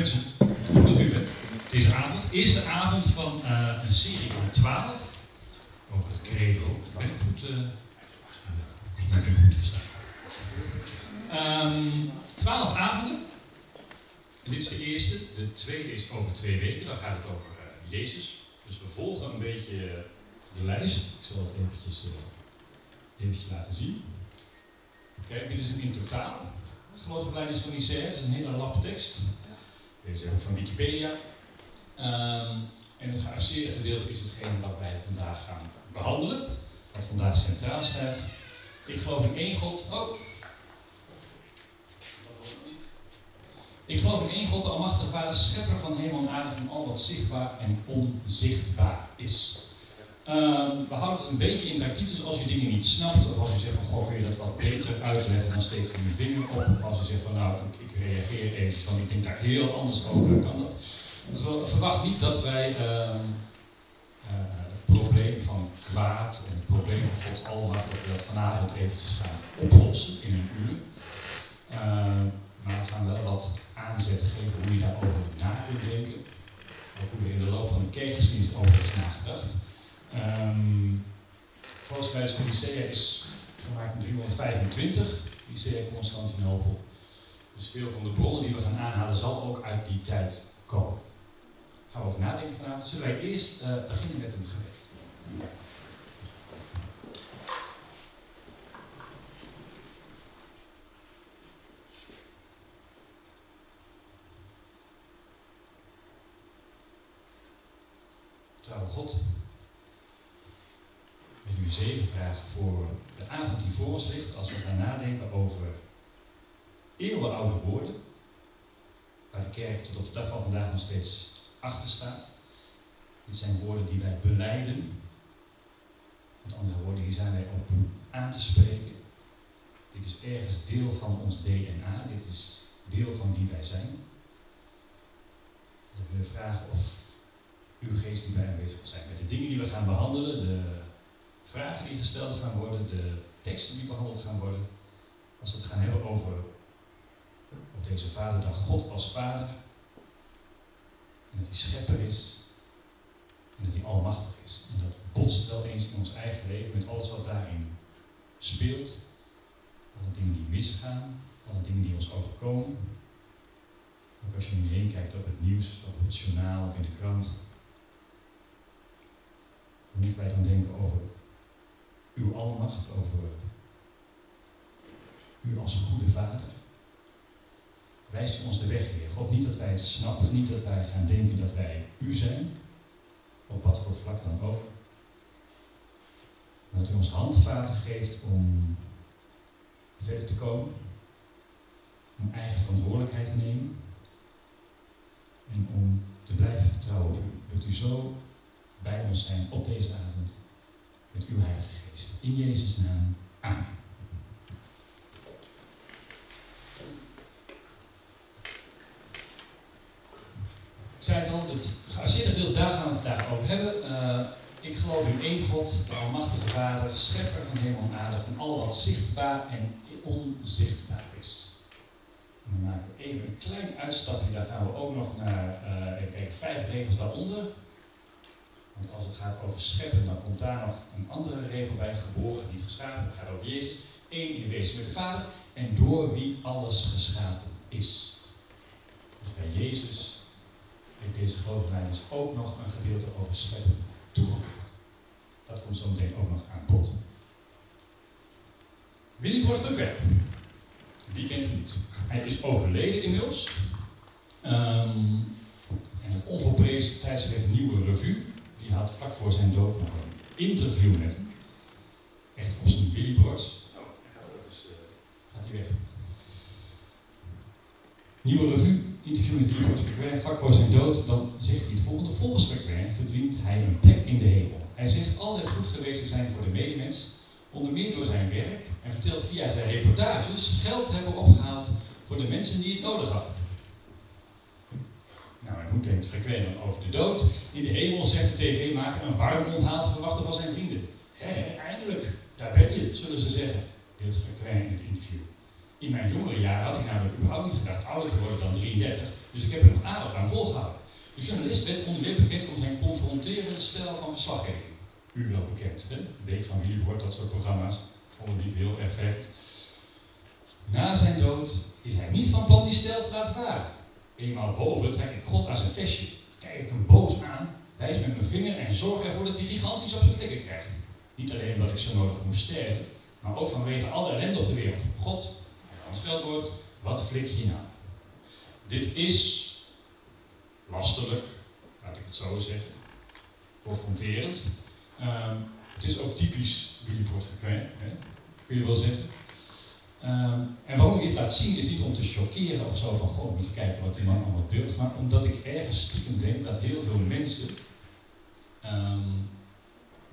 Mensen, goed dat u bent. Deze avond, eerste avond van uh, een serie van 12 over het credo. Ben ik goed? Uh, mij ben ik goed verstaan. Um, 12 avonden. En dit is de eerste. De tweede is over twee weken. Dan gaat het over uh, Jezus. Dus we volgen een beetje de lijst. Ik zal het eventjes, eventjes laten zien. Kijk, dit is een in totaal. Geloofsbeleidnis van Nicea. Het is een hele lap tekst. Deze van Wikipedia. Um, en het gearseerde gedeelte is hetgene wat wij vandaag gaan behandelen. Wat vandaag centraal staat. Ik geloof in één God. Oh. Dat hoort nog niet. Ik geloof in één God, de Almachtige Vader, schepper van hemel en aarde, van al wat zichtbaar en onzichtbaar is. Um, we houden het een beetje interactief, dus als je dingen niet snapt, of als je zegt van goh, kun je dat wat beter uitleggen, dan steek je je vinger op. Of als je zegt van nou, ik, reageer even van ik denk daar heel anders over, kan dat. Verwacht niet dat wij uh, uh, het probleem van kwaad en het probleem van Gods almacht, dat we dat vanavond eventjes gaan oplossen in een uur. Uh, maar we gaan wel wat aanzetten geven hoe je daarover na kunt denken. Ook hoe er in de loop van de kerkgeschiedenis over is nagedacht. Um, volgens mij van Nicea is gemaakt in 325, Nicea Constantinopel. Dus veel van de bronnen die we gaan aanhalen zal ook uit die tijd komen. Daar gaan we over nadenken vanavond. Zullen wij eerst uh, beginnen met een gebed? Trouw God, u zegen vragen voor de avond die voor ons ligt, als we gaan nadenken over eeuwenoude woorden, waar de kerk tot op de dag van vandaag nog steeds achter staat. Dit zijn woorden die wij beleiden. Met andere woorden, hier zijn wij op aan te spreken. Dit is ergens deel van ons DNA, dit is deel van wie wij zijn. We willen vragen of uw geest hierbij aanwezig zijn bij de dingen die we gaan behandelen, de vragen die gesteld gaan worden, de teksten die behandeld gaan worden. Als we het gaan hebben over op deze Vaderdag God als Vader. En dat hij schepper is. En dat hij almachtig is. En dat botst wel eens in ons eigen leven met alles wat daarin speelt. Alle dingen die misgaan, alle dingen die ons overkomen. Ook als je om je heen kijkt op het nieuws, op het journaal of in de krant. Hoe moeten wij dan denken over uw almacht, over u als een goede vader. Wijst u ons de weg, Heer. God, niet dat wij het snappen, niet dat wij gaan denken dat wij u zijn, op wat voor vlak dan ook. Maar dat u ons handvaten geeft om verder te komen, om eigen verantwoordelijkheid te nemen en om te blijven vertrouwen op u. Wilt u zo bij ons zijn op deze avond met uw Heilige Geest. In Jezus' naam. Amen. Ik zei het al, het gearseerde gedeelte, daar gaan we vandaag over hebben. Uh, ik geloof in één God, de Almachtige Vader, schepper van hemel en aarde, van al wat zichtbaar en onzichtbaar is. En dan maken we even een klein uitstapje, daar gaan we ook nog naar, uh, even kijken, vijf regels daaronder. Want als het gaat over scheppen, dan komt daar nog een andere regel bij, geboren, niet geschapen. Het gaat over Jezus, één in wezen met de Vader en door wie alles geschapen is. Dus bij Jezus heeft deze geloofsleiders ook nog een gedeelte over scheppen toegevoegd. Dat komt zo meteen ook nog aan bod. Willy Borstverkwer. Wie kent hem niet? Hij is overleden inmiddels. Um, en het onvolprezen tijdschrift Nieuwe Revue die had vlak voor zijn dood nog een interview met hem. Echt op zijn Willy Brods. Oh, hij gaat ook eens, uh, gaat hij weg. Nieuwe revue, interview met Brods Verkwijt, vlak voor zijn dood, dan zegt hij het volgende. Volgens Verkwijt verdient hij een plek in de hemel. Hij zegt altijd goed geweest te zijn voor de medemens, onder meer door zijn werk, en vertelt via zijn reportages geld hebben opgehaald voor de mensen die het nodig hadden. Nou, en hoe denkt frequent dan over de dood? In de hemel zegt de tv-maker een warm onthaal te verwachten van zijn vrienden. Hé, eindelijk, daar ben je, zullen ze zeggen. Dit frequent in het interview. In mijn jongere jaren had ik namelijk überhaupt niet gedacht ouder te worden dan 33, dus ik heb er nog aardig aan volgehouden. De journalist werd onder meer bekend om zijn confronterende stijl van verslaggeving. U wel bekend, hè? Week van Willy Bord, dat soort programma's. Ik vond het niet heel erg vergt. Na zijn dood is hij niet van plan die stijl te laten varen. Eenmaal boven trek ik God aan zijn vestje. Kijk ik hem boos aan, wijs met mijn vinger en zorg ervoor dat hij gigantisch op zijn flikker krijgt. Niet alleen omdat ik zo nodig moest sterven, maar ook vanwege alle ellende op de wereld. God, als wordt, wat flik je nou? Dit is lastelijk, laat ik het zo zeggen, confronterend. Ehm, het is ook typisch Willy Portefeuille, kun je wel zeggen. Ehm, en waarom ik dit laat zien is niet om te chockeren of zo van, goh, moet je kijken wat die man allemaal durft, maar omdat ik ergens stiekem denk dat heel veel mensen ehm,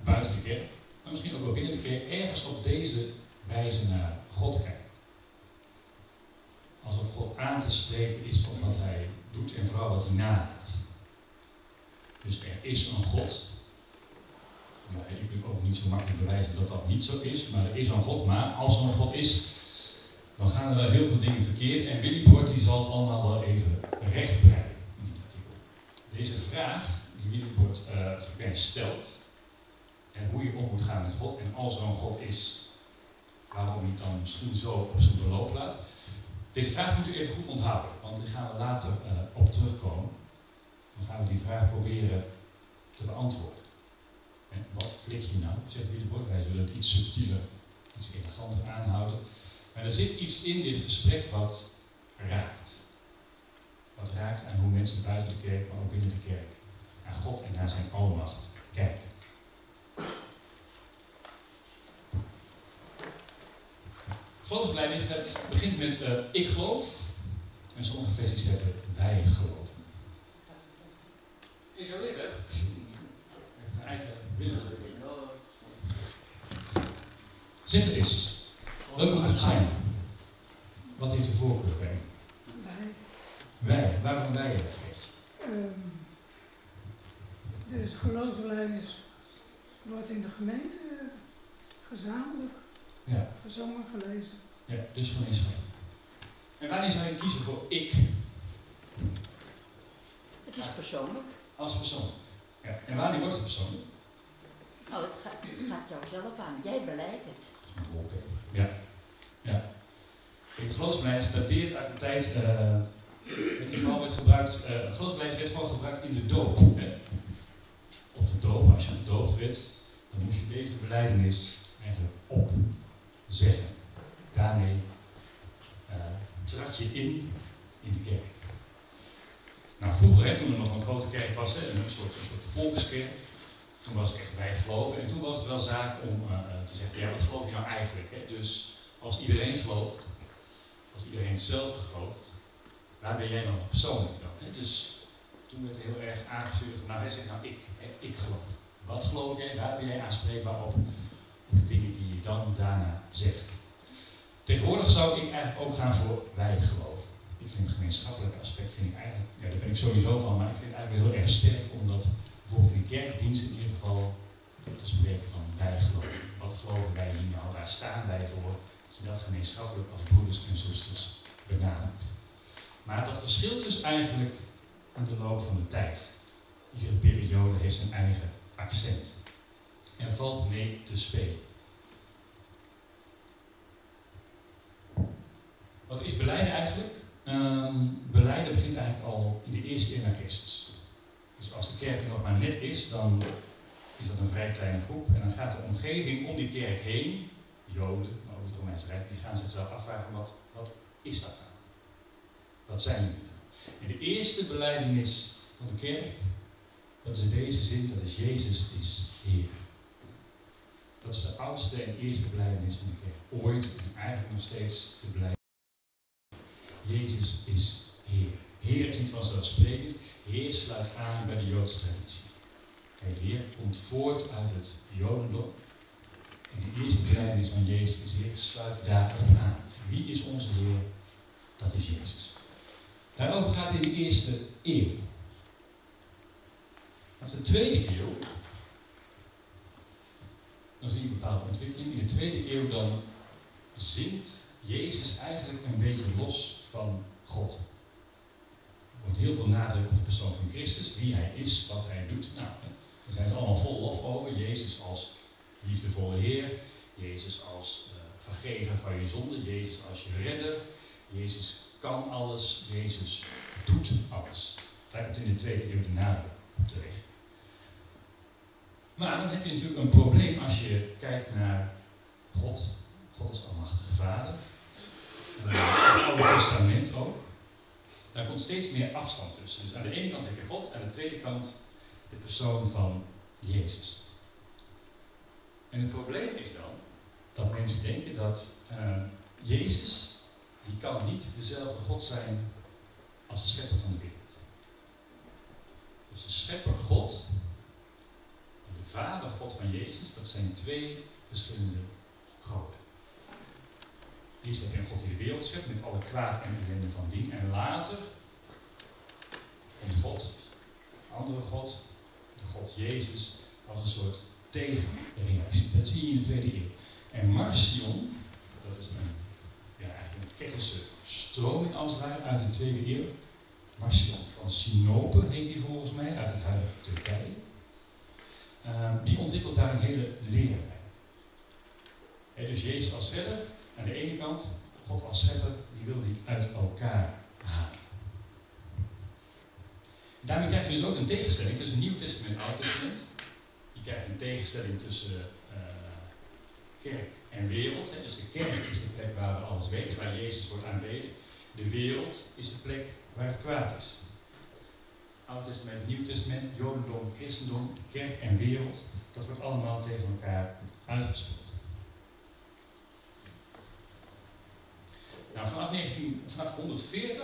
buiten de kerk, maar misschien ook wel binnen de kerk, ergens op deze wijze naar God kijken. Alsof God aan te spreken is op wat hij doet en vooral wat hij nalaat. Dus er is een God. Nou, je kunt ook niet zo makkelijk bewijzen dat dat niet zo is, maar er is een God. Maar als er een God is, dan gaan er wel heel veel dingen verkeerd. En Willy Bort die zal het allemaal wel even rechtbreiden in dit artikel. Deze vraag die Willy Bort uh, stelt, en hoe je om moet gaan met God, en als er een God is, waarom hij dan misschien zo op zijn beloop laat. Deze vraag moet u even goed onthouden, want die gaan we later uh, op terugkomen. Dan gaan we die vraag proberen te beantwoorden. En wat flik je nou, zegt Willy Bort. Wij zullen het iets subtieler, iets eleganter aanhouden. Maar er zit iets in dit gesprek wat raakt. Wat raakt aan hoe mensen buiten de kerk, maar ook binnen de kerk, naar God en naar zijn almacht kijken. Geloofsbelijdenis met, begint met uh, ik geloof. En sommige versies hebben wij geloven. Is lief, hè? Heeft een eigen willen. Zeg het eens. Welke moet het zijn? Wat heeft de voorkeur bij? Wij. Wij. Waarom wij? Um, dus geloofsbeleidnis wordt in de gemeente gezamenlijk ja. gezongen, gelezen. Ja, dus gemeenschappelijk. En wanneer zou je kiezen voor ik? Het is persoonlijk. Als persoonlijk. Ja. En wanneer wordt het persoonlijk? Nou, het gaat, het gaat jou zelf aan. Jij beleidt het. Ja. Ja. Het geloofsbeleid dateert uit de tijd, uh, in ieder werd gebruikt, uh, werd vooral gebruikt in de doop. Hè. Op de doop, als je gedoopt werd, dan moest je deze beleidenis eigenlijk opzeggen. Daarmee uh, trad je in, in de kerk. Nou, vroeger, toen er nog een grote kerk was, een, soort, een soort volkskerk, toen was het echt wij geloven. En toen was het wel zaak om te zeggen, ja, wat geloof je nou eigenlijk? Hè? Dus als iedereen gelooft, als iedereen hetzelfde gelooft, waar ben jij dan persoonlijk dan? Hè? Dus toen werd er heel erg aangestuurd van, nou, hij zegt nou ik, ik geloof. Wat geloof jij? Waar ben jij aanspreekbaar op? Op de dingen die je dan daarna zegt. Tegenwoordig zou ik eigenlijk ook gaan voor wij geloven. Ik vind het gemeenschappelijke aspect, vind ik eigenlijk, ja, daar ben ik sowieso van, maar ik vind het eigenlijk heel erg sterk, omdat bijvoorbeeld in de kerkdienst in ieder geval te spreken van wij geloven. Wat geloven wij hier nou? Waar staan wij voor? Dat gemeenschappelijk als broeders en zusters benadrukt. Maar dat verschilt dus eigenlijk in de loop van de tijd. Iedere periode heeft zijn eigen accent. Er valt mee te spelen. Wat is beleiden eigenlijk? Um, beleiden begint eigenlijk al in de eerste eeuw Christus. Dus als de kerk er nog maar net is, dan is dat een vrij kleine groep. En dan gaat de omgeving om die kerk heen, Joden, Romeinse Rijk, die gaan zichzelf afvragen, wat, wat is dat dan? Wat zijn die dan? En de eerste beleidenis van de kerk, dat is deze zin, dat is Jezus is Heer. Dat is de oudste en eerste beleidenis van de kerk. Ooit en eigenlijk nog steeds de beleidenis. Jezus is Heer. Heer is niet vanzelfsprekend. Heer sluit aan bij de Joodse traditie. De Heer komt voort uit het Jodendom. De eerste beleidenis van Jezus Heer sluit daarop aan. Wie is onze Heer? Dat is Jezus. Daarover gaat in de eerste eeuw. Vanaf de tweede eeuw, dan zie je een bepaalde ontwikkeling. In de tweede eeuw dan zingt Jezus eigenlijk een beetje los van God. Er wordt heel veel nadruk op de persoon van Christus, wie hij is, wat hij doet. Nou, daar zijn ze allemaal vol lof over. Jezus als liefdevolle Heer, Jezus als uh, vergever van je zonde, Jezus als je redder, Jezus kan alles, Jezus doet alles. Daar komt in de tweede eeuw de nadruk op terecht. Maar dan heb je natuurlijk een probleem als je kijkt naar God. God is almachtige vader. Het Oude Testament ook. Daar komt steeds meer afstand tussen. Dus aan de ene kant heb je God, aan de tweede kant de persoon van Jezus. En het probleem is dan dat mensen denken dat uh, Jezus, die kan niet dezelfde God zijn als de schepper van de wereld. Dus de schepper God de Vader God van Jezus, dat zijn twee verschillende goden. Eerst heb je een God die de wereld schept met alle kwaad en ellende van dien. En later komt God, andere God, de God Jezus, als een soort tegenreactie. Dat zie je in de tweede eeuw. En Marcion, dat is een, ja, eigenlijk een ketterse stroming als het uit de tweede eeuw. Marcion van Sinope heet hij volgens mij, uit het huidige Turkije. Ehm, die ontwikkelt daar een hele leer dus Jezus als redder aan de ene kant, God als schepper, die wil die uit elkaar halen. Daarmee krijg je dus ook een tegenstelling tussen Nieuw Testament en Oud Testament. Je krijgt een tegenstelling tussen uh, kerk en wereld. Hè. Dus de kerk is de plek waar we alles weten, waar Jezus wordt aanbeden. De wereld is de plek waar het kwaad is. Oud Testament, Nieuw Testament, Jodendom, Christendom, kerk en wereld, dat wordt allemaal tegen elkaar uitgespeeld. Nou, vanaf, 19, vanaf 140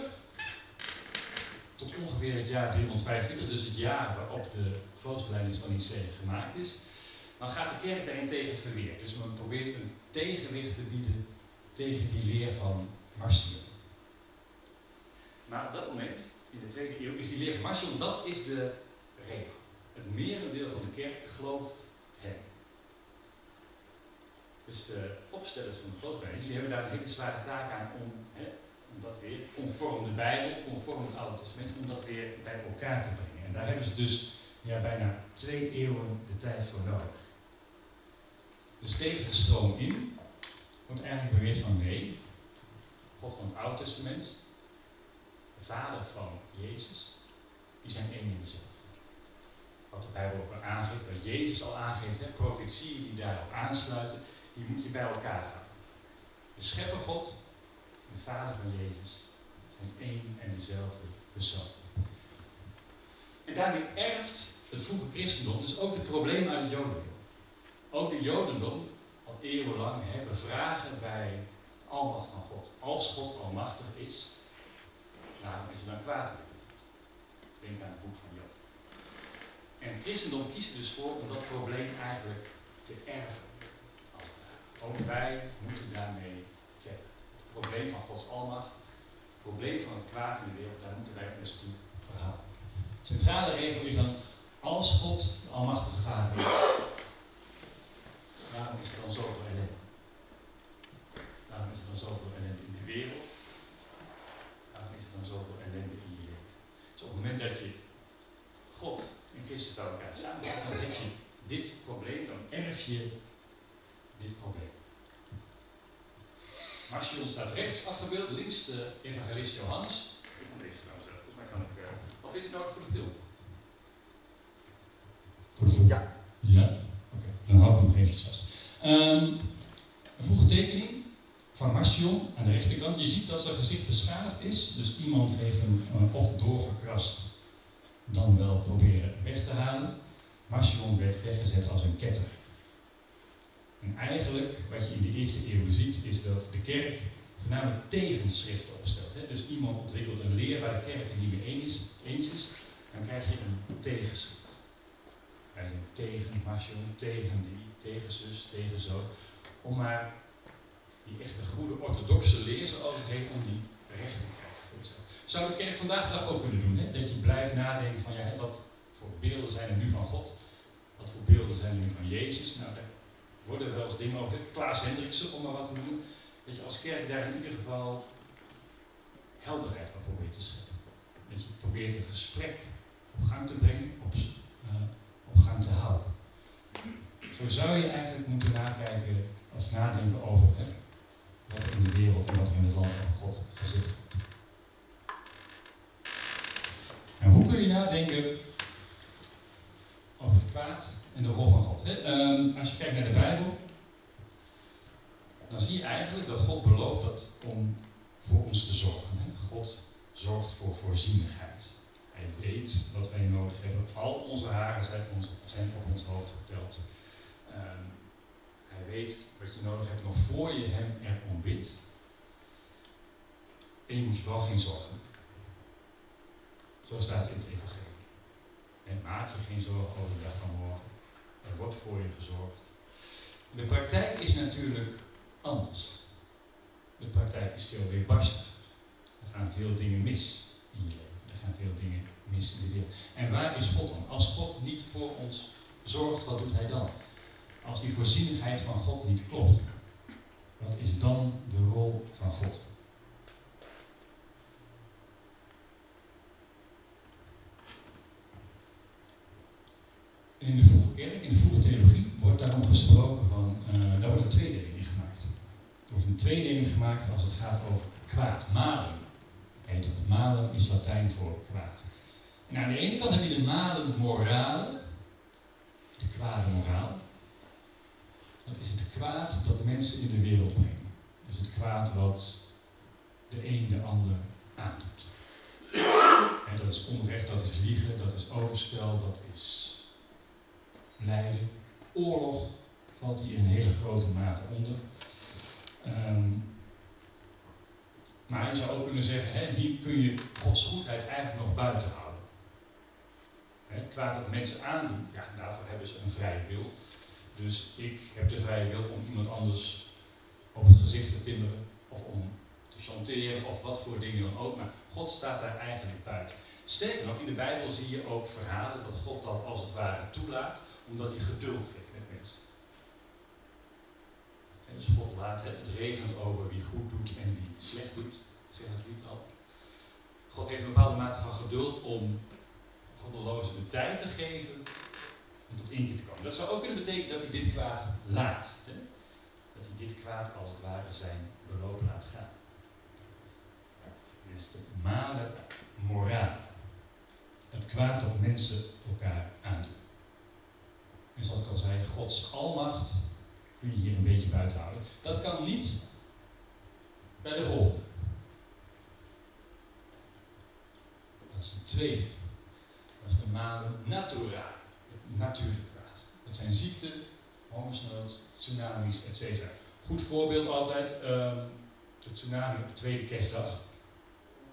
tot ongeveer het jaar 325, dus het jaar waarop de geloofsbelijdenis van Nicea gemaakt is, dan gaat de kerk daarin tegen het verweer. Dus men probeert een tegenwicht te bieden tegen die leer van Marcion. Maar op dat moment in de tweede eeuw is die leer Marcion, dat is de regel. Het merendeel van de kerk gelooft hem. Dus de opstellers van de geloofsbijbel, die hebben daar een hele zware taak aan om, hè, om dat weer conform de Bijbel, conform het Oude Testament, om dat weer bij elkaar te brengen. En daar hebben ze dus ja, bijna twee eeuwen de tijd voor nodig. Dus tegen de stroom in wordt eigenlijk beweerd van nee, God van het Oude Testament, vader van Jezus, die zijn één en dezelfde. Wat de Bijbel ook al aangeeft, wat Jezus al aangeeft, hè, profetieën die daarop aansluiten, die moet je bij elkaar gaan. De schepper God de vader van Jezus zijn één en dezelfde persoon. En daarmee erft het vroege christendom dus ook het probleem uit het jodendom. Ook de jodendom al eeuwenlang hebben vragen bij almacht van God. Als God almachtig is, Waarom is er dan kwaad in de wereld? Denk aan het boek van Job. En het christendom kiest er dus voor om dat probleem eigenlijk te erven. Als Ook wij moeten daarmee verder. Het probleem van Gods almacht, het probleem van het kwaad in de wereld, daar moeten wij ons toe verhouden. De centrale regel is dan, als God de almachtige vader is, waarom is er dan zoveel ellende? Waarom is er dan zoveel ellende in de wereld? zoveel ellende in je leven. Dus op het moment dat je God en Christus bij elkaar samenbrengt, dan heb je dit probleem, dan erf je dit probleem. Marcion staat rechts afgebeeld, links de evangelist Johannes. Ik kan deze trouwens, volgens mij kan ik. Uh, of is het nodig voor de film? Voor de? Ja. Ja? Oké, dan hou ik hem nog eventjes vast. Um, een vroege tekening van Marcion aan de rechterkant. Je ziet dat zijn gezicht beschadigd is. Dus iemand heeft hem uh, of doorgekrast, dan wel proberen weg te halen. Marcion werd weggezet als een ketter. En eigenlijk, wat je in de eerste eeuw ziet, is dat de kerk voornamelijk tegenschriften opstelt. Hè? Dus iemand ontwikkelt een leer waar de kerk het niet mee eens, eens is, dan krijg je een tegenschrift. Wij zijn tegen Marcion, tegen die, tegen zus, tegen zo. Om maar die echte goede orthodoxe leer, zoals het heet, om die recht te krijgen voor jezelf. Zou de kerk vandaag de dag ook kunnen doen, hè? dat je blijft nadenken van ja, wat voor beelden zijn er nu van God? Wat voor beelden zijn er nu van Jezus? Nou, daar worden wel eens dingen over. Klaas Hendriksen, om maar wat te noemen, dat je als kerk daar in ieder geval helderheid aan probeert te scheppen. Dat je probeert het gesprek op gang te brengen, op, uh, op gang te houden. Zo zou je eigenlijk moeten nakijken of nadenken over hè, wat in de wereld en wat in het land van God gezegd wordt. En hoe kun je nadenken over het kwaad en de rol van God? Hè? Um, als je kijkt naar de Bijbel, dan zie je eigenlijk dat God belooft dat om voor ons te zorgen. Hè? God zorgt voor voorzienigheid. Weet wat wij nodig hebben. Al onze haren zijn, zijn op ons hoofd geteld. Um, hij weet wat je nodig hebt nog voor je hem erom bidt. En je moet je vooral geen zorgen Zo staat het in het evangelie. En maak je geen zorgen over de dag van morgen. Er wordt voor je gezorgd. De praktijk is natuurlijk anders. De praktijk is veel weerbarstig. Er gaan veel dingen mis in je leven. Er gaan veel dingen En waar is God dan? Als God niet voor ons zorgt, wat doet hij dan? Als die voorzienigheid van God niet klopt, wat is dan de rol van God? in de vroege kerk, in de vroege theologie, wordt daarom gesproken van, uh, daar wordt een tweedeling in gemaakt. Er wordt een tweedeling gemaakt als het gaat over kwaad. Malen heet het. Malen is Latijn voor kwaad. En aan de ene kant heb je de malen morale, de kwade moraal. Dat is het kwaad dat mensen in de wereld brengen. Dus het kwaad wat de een de ander aandoet. En dat is onrecht, dat is liegen, dat is overspel, dat is lijden. Oorlog valt hier in hele grote mate onder. Ehm, maar je zou ook kunnen zeggen, hè, hier kun je Gods goedheid eigenlijk nog buiten houden. Het kwaad dat mensen aandoen, ja, daarvoor hebben ze een vrije wil. Dus ik heb de vrije wil om iemand anders op het gezicht te timmeren of om te chanteren of wat voor dingen dan ook. Maar God staat daar eigenlijk buiten. Sterker nog, in de Bijbel zie je ook verhalen dat God dat als het ware toelaat, omdat hij geduld heeft met mensen. En dus God laat het, regent over wie goed doet en wie slecht doet, zegt het lied al. God heeft een bepaalde mate van geduld om goddelozen de tijd te geven om tot inkeer te komen. Dat zou ook kunnen betekenen dat hij dit kwaad laat. Hè? Dat hij dit kwaad als het ware zijn beloop laat gaan. Dit is de male moraal. Het kwaad dat mensen elkaar aandoen. En zoals ik al zei, Gods almacht kun je hier een beetje buiten houden. Dat kan niet bij de volgende. Dat is de tweede. Dat is de male natura. Het natuurlijk kwaad. Dat zijn ziekten, hongersnood, tsunamis, etc. Goed voorbeeld altijd, um, de tsunami op de tweede kerstdag.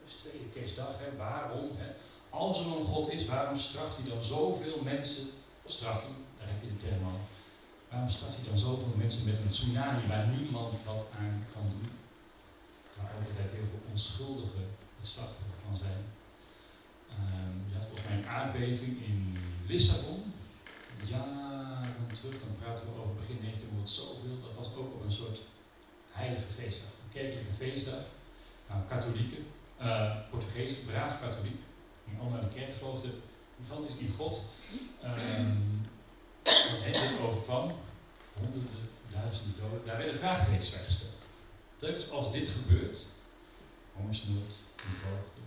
Dus tweede kerstdag, hè, waarom? Hè? Als er een God is, waarom straft hij dan zoveel mensen? Straffen, daar heb je de term al. Waarom straft hij dan zoveel mensen met een tsunami waar niemand wat aan kan doen? Waar ook altijd heel veel onschuldigen het slachtoffer van zijn. Um, je had volgens mij een aardbeving in Lissabon. Jaren terug, dan praten we over begin 1900 zoveel. Dat was ook op een soort heilige feestdag, een kerkelijke feestdag. Nou, katholieken, uh, Portugees, braaf katholiek die allemaal naar de kerk geloofden, gigantisch in God. Wat hen dit overkwam, honderden, duizenden doden, daar werden vraagtekens bij gesteld. Telkens als dit gebeurt, hongersnood, droogte,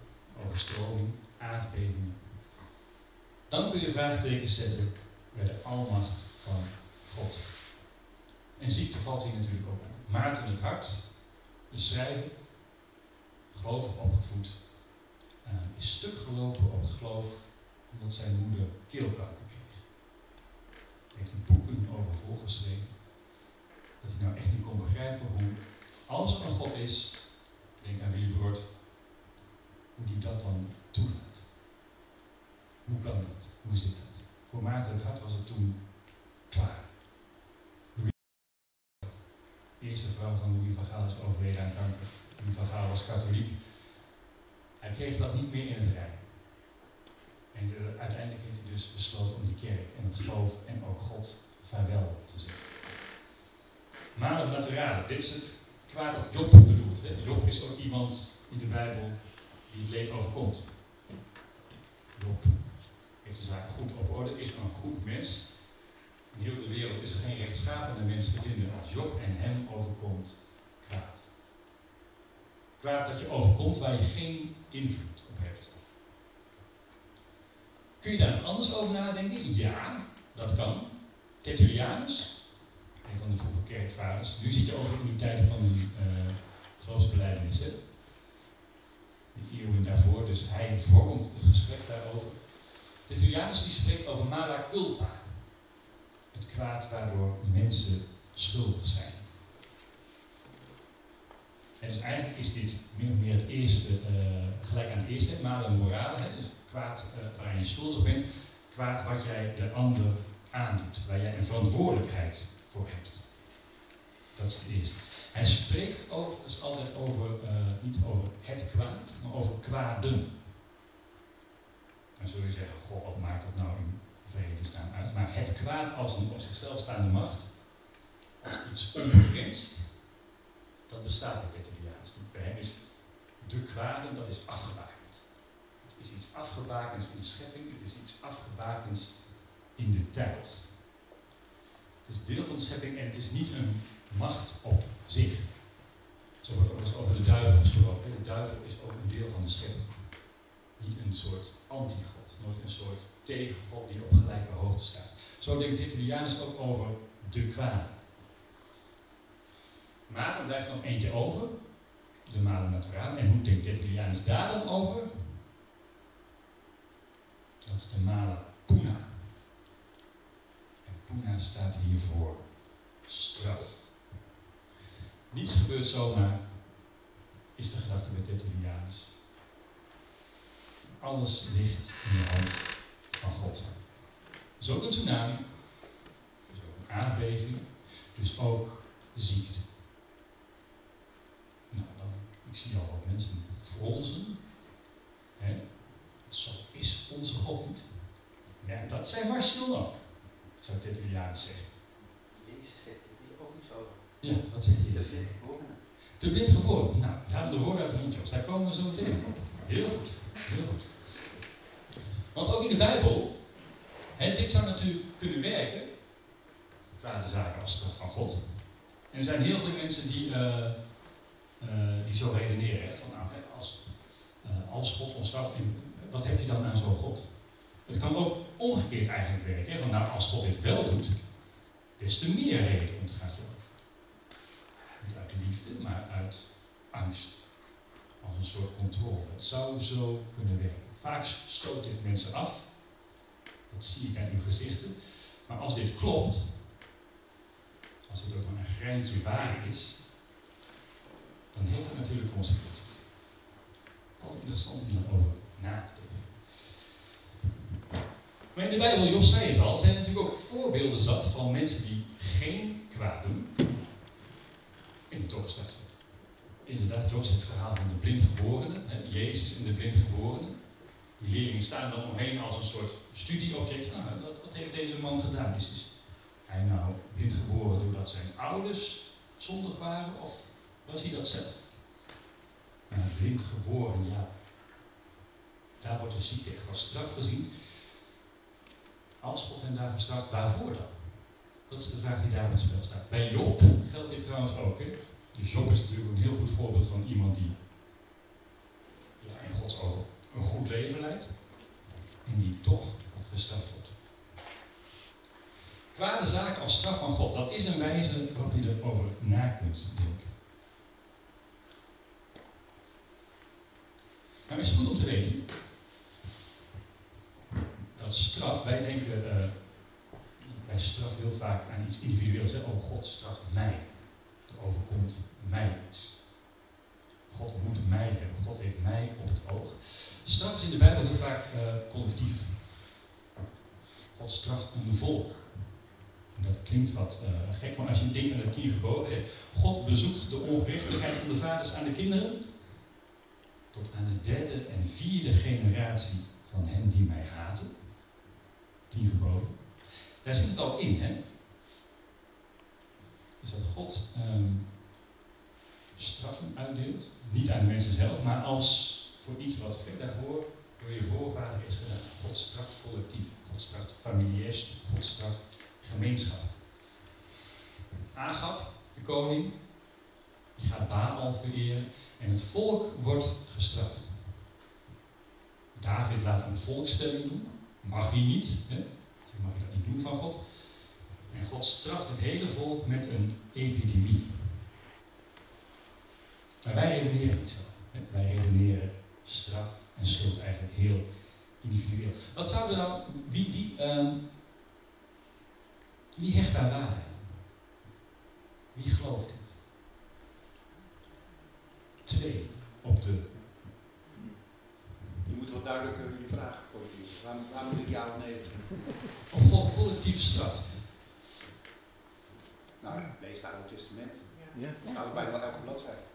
overstroming, aardbevingen, dan kun je vraagtekens zetten bij de almacht van God. En ziekte valt hier natuurlijk ook aan. Maarten het hart, de schrijver, gelovig opgevoed, uh, is stuk gelopen op het geloof omdat zijn moeder keelkanker kreeg. Hij heeft er boeken over voorgeschreven. Dat hij nou echt niet kon begrijpen hoe, als er een God is, denk aan Willy Brood, hoe die dat dan toelaat. Hoe kan dat? Hoe zit dat? Voor Maarten het Hart was het toen klaar. De eerste vrouw van Louis van Gaal is overleden aan kanker. Louis van Gaal was katholiek. Hij kreeg dat niet meer in het rij. En uiteindelijk heeft hij dus besloten om de kerk en het geloof en ook God vaarwel te zeggen. Malum naturale, dit is het kwaad dat Job bedoelt. Hè. Job is ook iemand in de Bijbel die het leed overkomt. Job heeft de zaken goed op orde, is een goed mens. In heel de wereld is er geen rechtschapende mens te vinden als Job en hem overkomt kwaad. Kwaad dat je overkomt waar je geen invloed op hebt. Kun je daar anders over nadenken? Ja, dat kan. Tertullianus, een van de vroege kerkvaders. Nu zit je over in die tijden van de uh, geloofsbeleidenissen. De eeuwen daarvoor, dus hij vormt het gesprek daarover. Tertullianus die spreekt over mala culpa. Het kwaad waardoor mensen schuldig zijn. En dus eigenlijk is dit min of meer het eerste, uh, gelijk aan het eerste, mala morale, hè, dus kwaad uh, waarin je schuldig bent, kwaad wat jij de ander aandoet, waar jij een verantwoordelijkheid voor hebt. Dat is het eerste. Hij spreekt overigens altijd over, uh, niet over het kwaad, maar over kwaden. Dan zul je zeggen, goh, wat maakt dat nou in vredesnaam uit? Maar het kwaad als een op zichzelf staande macht, als iets onbegrensd, dat bestaat bij Tertullianus niet. Bij hem is de kwaden, dat is afgebakend. Het is iets afgebakends in de schepping, het is iets afgebakends in de tijd. Het is deel van de schepping en het is niet een macht op zich. Zo wordt ook eens over de duivel gesproken. De duivel is ook een deel van de schepping. Niet een soort antigod, nooit een soort tegengod die op gelijke hoogte staat. Zo denkt Tertullianus ook over de kwade. Maar er blijft nog eentje over, de malen naturale. En hoe denkt Tertullianus daar dan over? Dat is de mala puna. En puna staat hier voor straf. Niets gebeurt zomaar, is de gedachte bij Tertullianus. Alles ligt in de hand van God. Dus ook een tsunami, dus ook een aardbeving, dus ook ziekte. Nou, dan, ik zie al wat mensen fronsen. Hè? Zo is onze God niet. Ja, dat zijn Marcion ook, zou Tertullianus zeggen. Jezus zegt hier ook niet zo. Ja, wat zegt hij? Te blind geboren. Nou, daar hebben de woorden uit de mond, Jos. Daar komen we zo meteen op. Heel goed, heel goed. Want ook in de Bijbel, dit zou natuurlijk kunnen werken, kwade zaken als straf van God. En er zijn heel veel mensen die, uh, uh, die zo redeneren. Van nou, als, uh, als God ons straft, wat heb je dan aan zo'n God? Het kan ook omgekeerd eigenlijk werken. Hè, van nou, als God dit wel doet, des te meer reden om te gaan geloven. Niet uit liefde, maar uit angst. Als een soort controle. Het zou zo kunnen werken. Vaak stoot dit mensen af. Dat zie ik aan uw gezichten. Maar als dit klopt, als het ook maar een grijntje waar is, dan heeft dat natuurlijk consequenties. Wat interessant om daarover na te denken. Maar in de Bijbel, Jos zei het al, zijn natuurlijk ook voorbeelden zat van mensen die geen kwaad doen en die toch. Inderdaad, Jos, het verhaal van de blindgeborene, Jezus en de blindgeborene. Die leerlingen staan dan omheen als een soort studieobject. Nou, wat, heeft deze man gedaan? Is, hij nou blind geboren doordat zijn ouders zondig waren of was hij dat zelf? Nou, blind geboren, ja. Daar wordt de ziekte echt als straf gezien. Als God hem daarvoor straft, waarvoor dan? Dat is de vraag die daar het spel staat. Bij Job geldt dit trouwens ook. Hè? Dus Job is natuurlijk een heel goed voorbeeld van iemand die in Gods ogen een goed leven leidt en die toch gestraft wordt. Kwade zaken als straf van God, dat is een wijze waarop je erover na kunt denken. Nou, is het goed om te weten dat straf, wij denken uh, bij straf heel vaak aan iets individueels. Hè? Oh, God straft mij. Er overkomt mij iets. God moet mij hebben. God heeft mij op het oog. Straf in de Bijbel heel vaak uh, collectief. God straft een volk. Dat klinkt wat uh, gek, maar als je denkt aan de tien geboden. God bezoekt de ongerechtigheid van de vaders aan de kinderen. Tot aan de derde en vierde generatie van hen die mij haten. Tien geboden. Daar zit het al in, hè? Dus dat God um, straffen uitdeelt. Niet aan de mensen zelf, maar als voor iets wat ver daarvoor door je voorvader is gedaan. God straft collectief, God straft familiair, God straft gemeenschap. Agap, de koning, die gaat Baal vereren en het volk wordt gestraft. David laat een volkstelling doen, mag hij niet, mag je dat niet doen van God. God straft het hele volk met een epidemie. Maar wij redeneren niet zo. Wij redeneren straf en schuld eigenlijk heel individueel. Wat zou er nou, wie, wie, um, wie hecht daar waarde? Wie gelooft dit? Twee op de. Je moet wat duidelijker in je vraag formuleren. Waar, waar moet ik ja of nee Of God collectief straft? Nou, lees het Oude Testament. Ja. Nou, bijna elke bladzijde.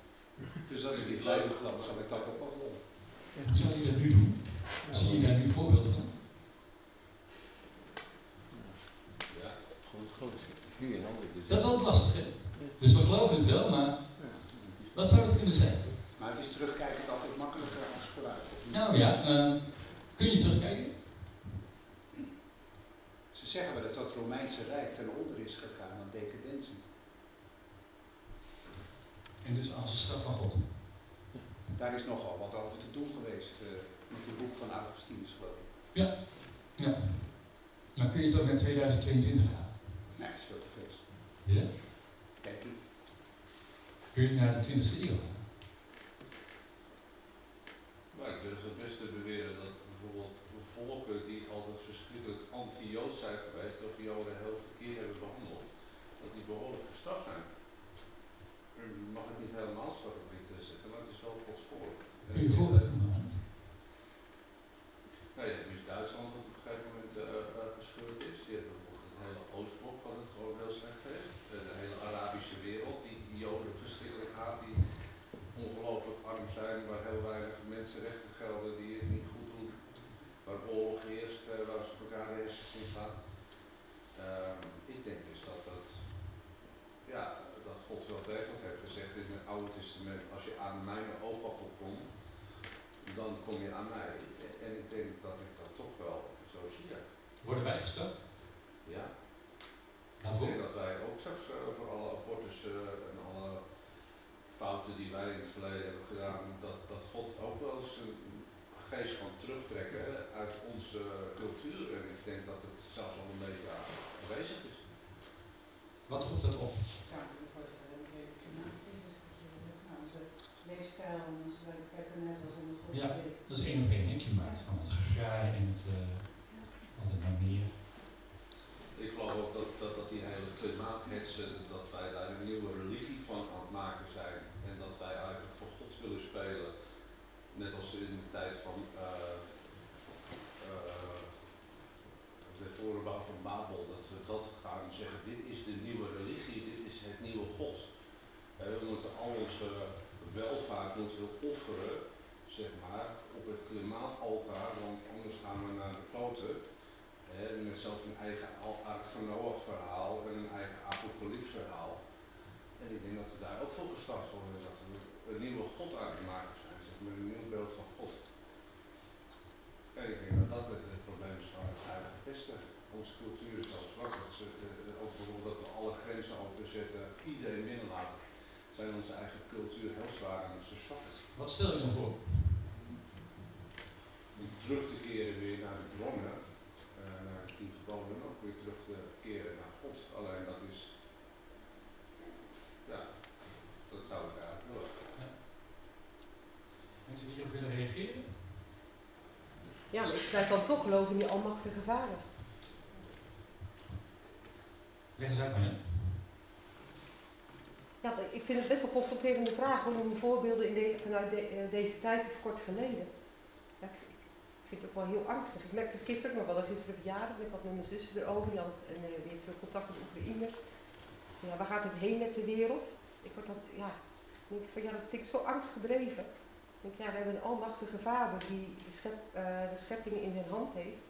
Dus dat is niet leuk, dan zal ik dat ook wel doen. Hoe zou je dat nu doen? Zie je daar nu voorbeelden van? Ja, goed, goed. Nu en ander. Dus. Dat is altijd lastig, hè? Dus we geloven het wel, maar wat zou het kunnen zijn? Maar het is terugkijkend altijd makkelijker als vooruit. Nou ja, uh, kun je terugkijken? Ze zeggen wel dat het Romeinse Rijk ten onder is gegaan aan decadentie. En dus als een straf van God? Daar is nogal wat over te doen geweest uh, met het boek van Augustinus, geloof ik. Ja, ja. Maar kun je het ook naar 2022 gaan? Nee, dat is veel te vers. Ja? Kijk niet. Kun je naar de 20e eeuw gaan? Maar ik durf het best te beweren dat bijvoorbeeld volken die altijd verschrikkelijk anti-Joods zijn geweest, of Joden heel verkeerd hebben behandeld, dat die behoorlijk gestraft zijn. Je mag het niet helemaal zwart op wit zetten, maar het is wel Gods voor. Kun je een voorbeeld noemen, Hans? Nou ja, dus Duitsland dat op een gegeven moment uh, uh, gescheurd is. Je hebt bijvoorbeeld het hele Oostblok wat het gewoon heel slecht heeft. Uh, de hele Arabische wereld, die Joden verschrikkelijk haat, die ongelooflijk arm zijn, waar heel weinig mensenrechten gelden, die het niet goed doen. Waar oorlog heerst, waar ze elkaar de hersens in gaan. Ehm, ik denk dus dat dat, ja, dat God wel degelijk heeft gezegd in het Oude Testament, als je aan mijn oogappel komt, dan kom je aan mij. En ik denk dat ik dat toch wel zo zie. Worden wij gestart? Ja. Ik denk dat wij ook straks uh, voor alle abortussen en alle fouten die wij in het verleden hebben gedaan, dat, dat God ook wel eens een geest kan terugtrekken uit onze cultuur. En ik denk dat het zelfs al een beetje aanwezig is. Wat roept dat op? zou ik me voorstellen, een hele klimaatcrisis, dat je zegt, nou, onze leefstijl en onze werken net als in de Ja, dat is één op één, klimaat. Van het gegraai en het, uh, altijd maar meer. Ik geloof ook dat, dat, dat die hele klimaathetsen, dat wij daar een nieuwe religie van aan het maken zijn. En dat wij eigenlijk voor God willen spelen. Net als in de tijd van uh, uh, de torenbouw van Babel. Dat we dat gaan zeggen, dit is de nieuwe religie, dit is het nieuwe God. we moeten al onze welvaart moeten we offeren, zeg maar, op het klimaataltaar, want anders gaan we naar de kloten. Met zelfs een eigen Ark van Noach verhaal en een eigen apocalyps verhaal. En ik denk dat we daar ook voor gestart worden, dat we een nieuwe God aan het maken zijn, zeg maar, een nieuw beeld van God. En ik denk dat dat het, probleem is van het Heilige Westen. Onze cultuur is zo zwak, dat ze, uh, ook bijvoorbeeld dat we alle grenzen openzetten, iedereen binnenlaten, zijn onze eigen cultuur heel zwaar aan het verzwakken. Wat stel je dan voor? Om terug te keren weer naar de bronnen, uh, naar de tien geboden, ook weer terug te keren naar God. Alleen dat is, ja, dat zou ik eigenlijk willen. Ja. Mensen die hierop willen reageren? Ja, maar ik blijf dan toch geloven in die almachtige vader. Leg eens uit, maar Ja, ik vind het best wel confronterende vraag om voorbeelden vanuit de, uh, deze tijd of kort geleden. Ik, vind het ook wel heel angstig. Ik merkte het gisteren ook nog wel, gisteren verjaardag, ik had met mijn zus erover, die, had, en, uh, die heeft veel contact met Oekraïners. Ja, waar gaat het heen met de wereld? Ik word dan, ja, denk van ja, dat vind ik zo angstgedreven. Ik denk, ja, we hebben een almachtige vader die de, schep, uh, de scheppingen in zijn hand heeft.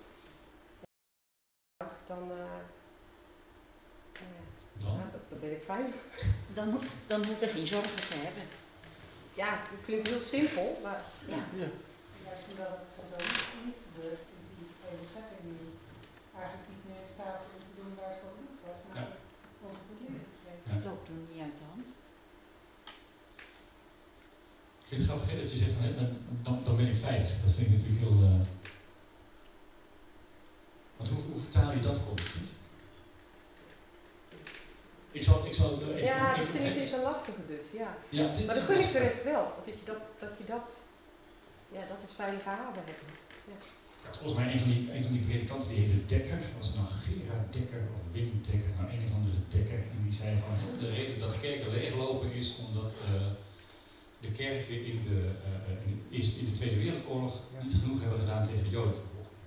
Dan? Ja, dan ben ik veilig. Dan, dan hoef je geen zorgen te hebben. ja, het klinkt heel simpel, maar ja. ja. Juist omdat het zo niet gebeurt, is die hele schepping nu eigenlijk niet meer in staat om te doen waar het voor. Dat is namelijk onze. Het loopt er niet uit de hand. Ik vind het grappig hè, dat je zegt van, hè, dan, dan ben ik veilig. Dat vind ik natuurlijk heel... Uh... Want hoe, hoe vertaal je dat collectief? Ik zal, ik zal even, ja, even, dat vind ik is een lastige dus, ja. ja maar dan gun ik de rest wel, dat je dat, dat, je dat, ja, dat is veilig gehouden hebt. Ja. Ja, volgens mij een van die, een van die predikanten die heette Dekker, was het nou Gerard Dekker of Wim Dekker, nou een of andere Dekker, en die zei van de reden dat de kerken leeglopen is omdat uh, de kerken in de, uh, in, de, in de Tweede Wereldoorlog niet genoeg hebben gedaan tegen de Jodenvervolging.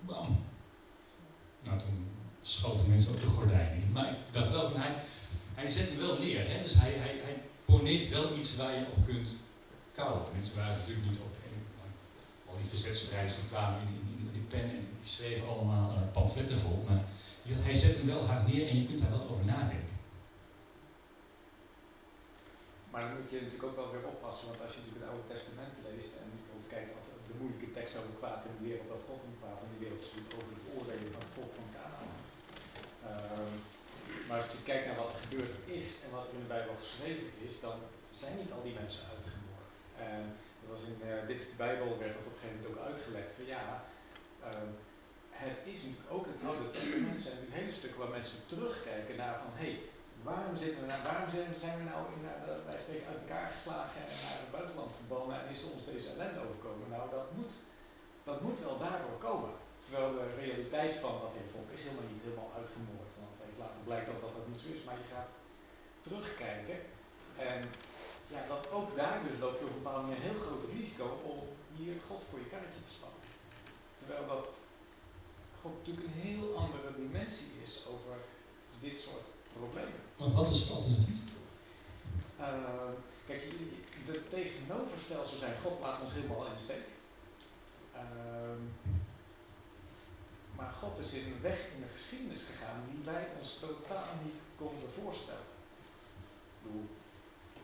Bam. Nou, toen schoten mensen op de gordijnen. Maar ik dacht wel van hij, hij zet hem wel neer. Hè? Dus hij, hij, hij poneert wel iets waar je op kunt kouwen. Mensen waren natuurlijk niet op. En, al die verzetsstrijders die kwamen in, in, in, die pen en die schreven allemaal uh, pamfletten vol. Maar hij zet hem wel hard neer en je kunt daar wel over nadenken. Maar dan moet je natuurlijk ook wel weer oppassen, want als je natuurlijk het Oude Testament leest en bijvoorbeeld kijkt wat de moeilijke tekst over kwaad in de wereld, over God en kwaad in de wereld, is over het oordelen van het volk van Canaan. Um, maar als je kijkt naar wat er gebeurd is en wat er in de Bijbel geschreven is, dan zijn niet al die mensen uitgemoord. En dat was in uh, Dit is de Bijbel, werd dat op een gegeven moment ook uitgelegd van ja, um, het is natuurlijk ook het Oude Testament zijn natuurlijk hele stukken waar mensen terugkijken naar van hé, hey, waarom zitten we nou, waarom zijn we nou in, uh, wij spreken uit elkaar geslagen en naar het buitenland verbannen en is ons deze ellende overkomen? Nou, dat moet, dat moet wel daardoor komen. Terwijl de realiteit van dat hele volk is helemaal niet helemaal uitgemoord. Want later blijkt dat dat, dat niet zo is. Maar je gaat terugkijken. En ja, dat ook daar dus loop je op een bepaalde manier een heel groot risico om hier God voor je karretje te spannen. Terwijl dat God natuurlijk een heel andere dimensie is over dit soort problemen. Want wat is het alternatief? Uh, kijk, de tegenoverstelsel zijn God laat ons helemaal in de steek. Uh, maar God is in een weg in de geschiedenis gegaan die wij ons totaal niet konden voorstellen. Ik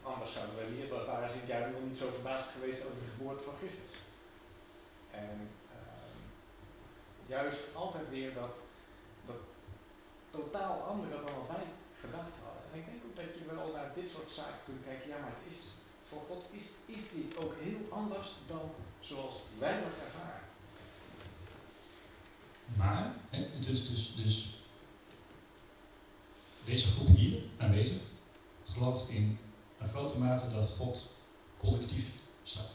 anders zouden wij niet, waren het jaar nog niet zo verbaasd geweest over de geboorte van Christus. En uh, juist altijd weer dat, dat totaal andere dan wat wij gedacht hadden. En ik denk ook dat je wel naar dit soort zaken kunt kijken, ja maar het is, voor God is, is dit ook heel anders dan zoals wij dat ervaren. Maar, hè, dus, dus, dus deze groep hier aanwezig gelooft in een grote mate dat God collectief straft.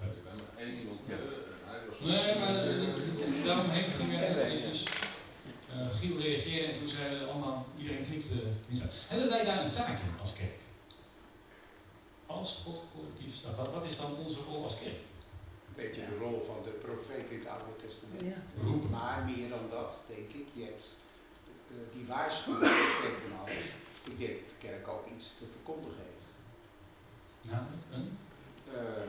Ja. Ik ben nog één iemand ja. en hij was... Nee, maar uh, daaromheen ging weer dus, dus uh, Giel reageerde en toen zeiden allemaal, iedereen knikte. Hebben wij daar een taak in als kerk? Als God collectief straft, wat, wat is dan onze rol als kerk? Een beetje de rol van de profeet in het Oude Testament. Ja. Maar meer dan dat, denk ik. Je hebt uh, die waarschuwing van alles. Ik denk dat de kerk ook iets te verkondigen heeft. Namelijk een? Uh,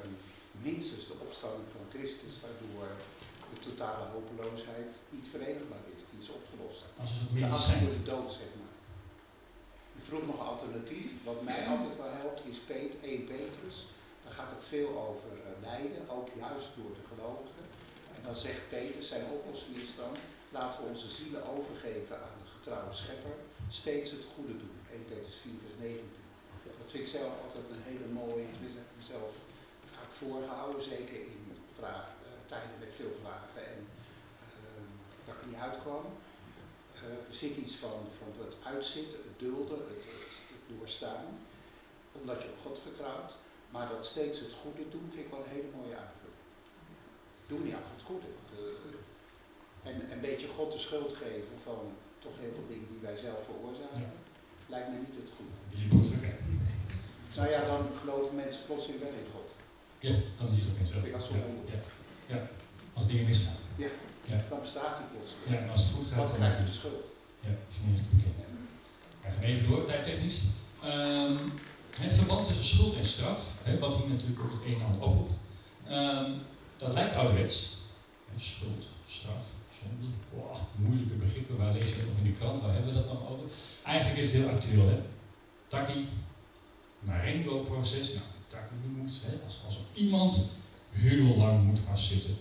minstens de opstanding van Christus, waardoor de totale hopeloosheid niet verenigbaar is. Die is opgelost. Als het de dood, zeg maar. Je vroeg nog alternatief. Wat mij altijd wel helpt is Peet, 1 Petrus. Dan gaat het veel over lijden, ook juist door de gelovigen. En dan zegt Petrus, zijn oplossing is dan, laten we onze zielen overgeven aan de getrouwe schepper, steeds het goede doen. 1 Petrus 4 vers 19. Dat vind ik zelf altijd een hele mooie, ik heb mezelf vaak voorgehouden, zeker in vraag, uh, tijden met veel vragen en uh, dat ik niet uitkwam. er zit iets van, van het uitzitten, het dulden, het, het doorstaan, omdat je op God vertrouwt. Maar dat steeds het goede doen vind ik wel een hele mooie aanvulling. Doe niet af het goede. En een beetje God de schuld geven van toch heel veel dingen die wij zelf veroorzaken, lijkt me niet het goede. Nou ja, dan geloven mensen plotseling wel in God. Ja, dan is het opeens wel. Dat ja, ja, ja, als dingen misgaan. Ja, ja. dan bestaat die plotseling. Ja, en als het goed gaat, dan krijg je de schuld. Ja, is niet eens te bekennen. Ja. We gaan even door, tijdtechnisch. Um, het verband tussen schuld en straf, hè, wat hier natuurlijk ook het een en ander oproept, um, dat lijkt ouderwets. Schuld, straf, zonde, moeilijke begrippen, waar je dat nog in de krant, waar hebben we dat dan over? Eigenlijk is het heel actueel, hè. Taki, Marengo-proces, nou, niet moet. Hè? Als, als iemand heel lang moet vastzitten,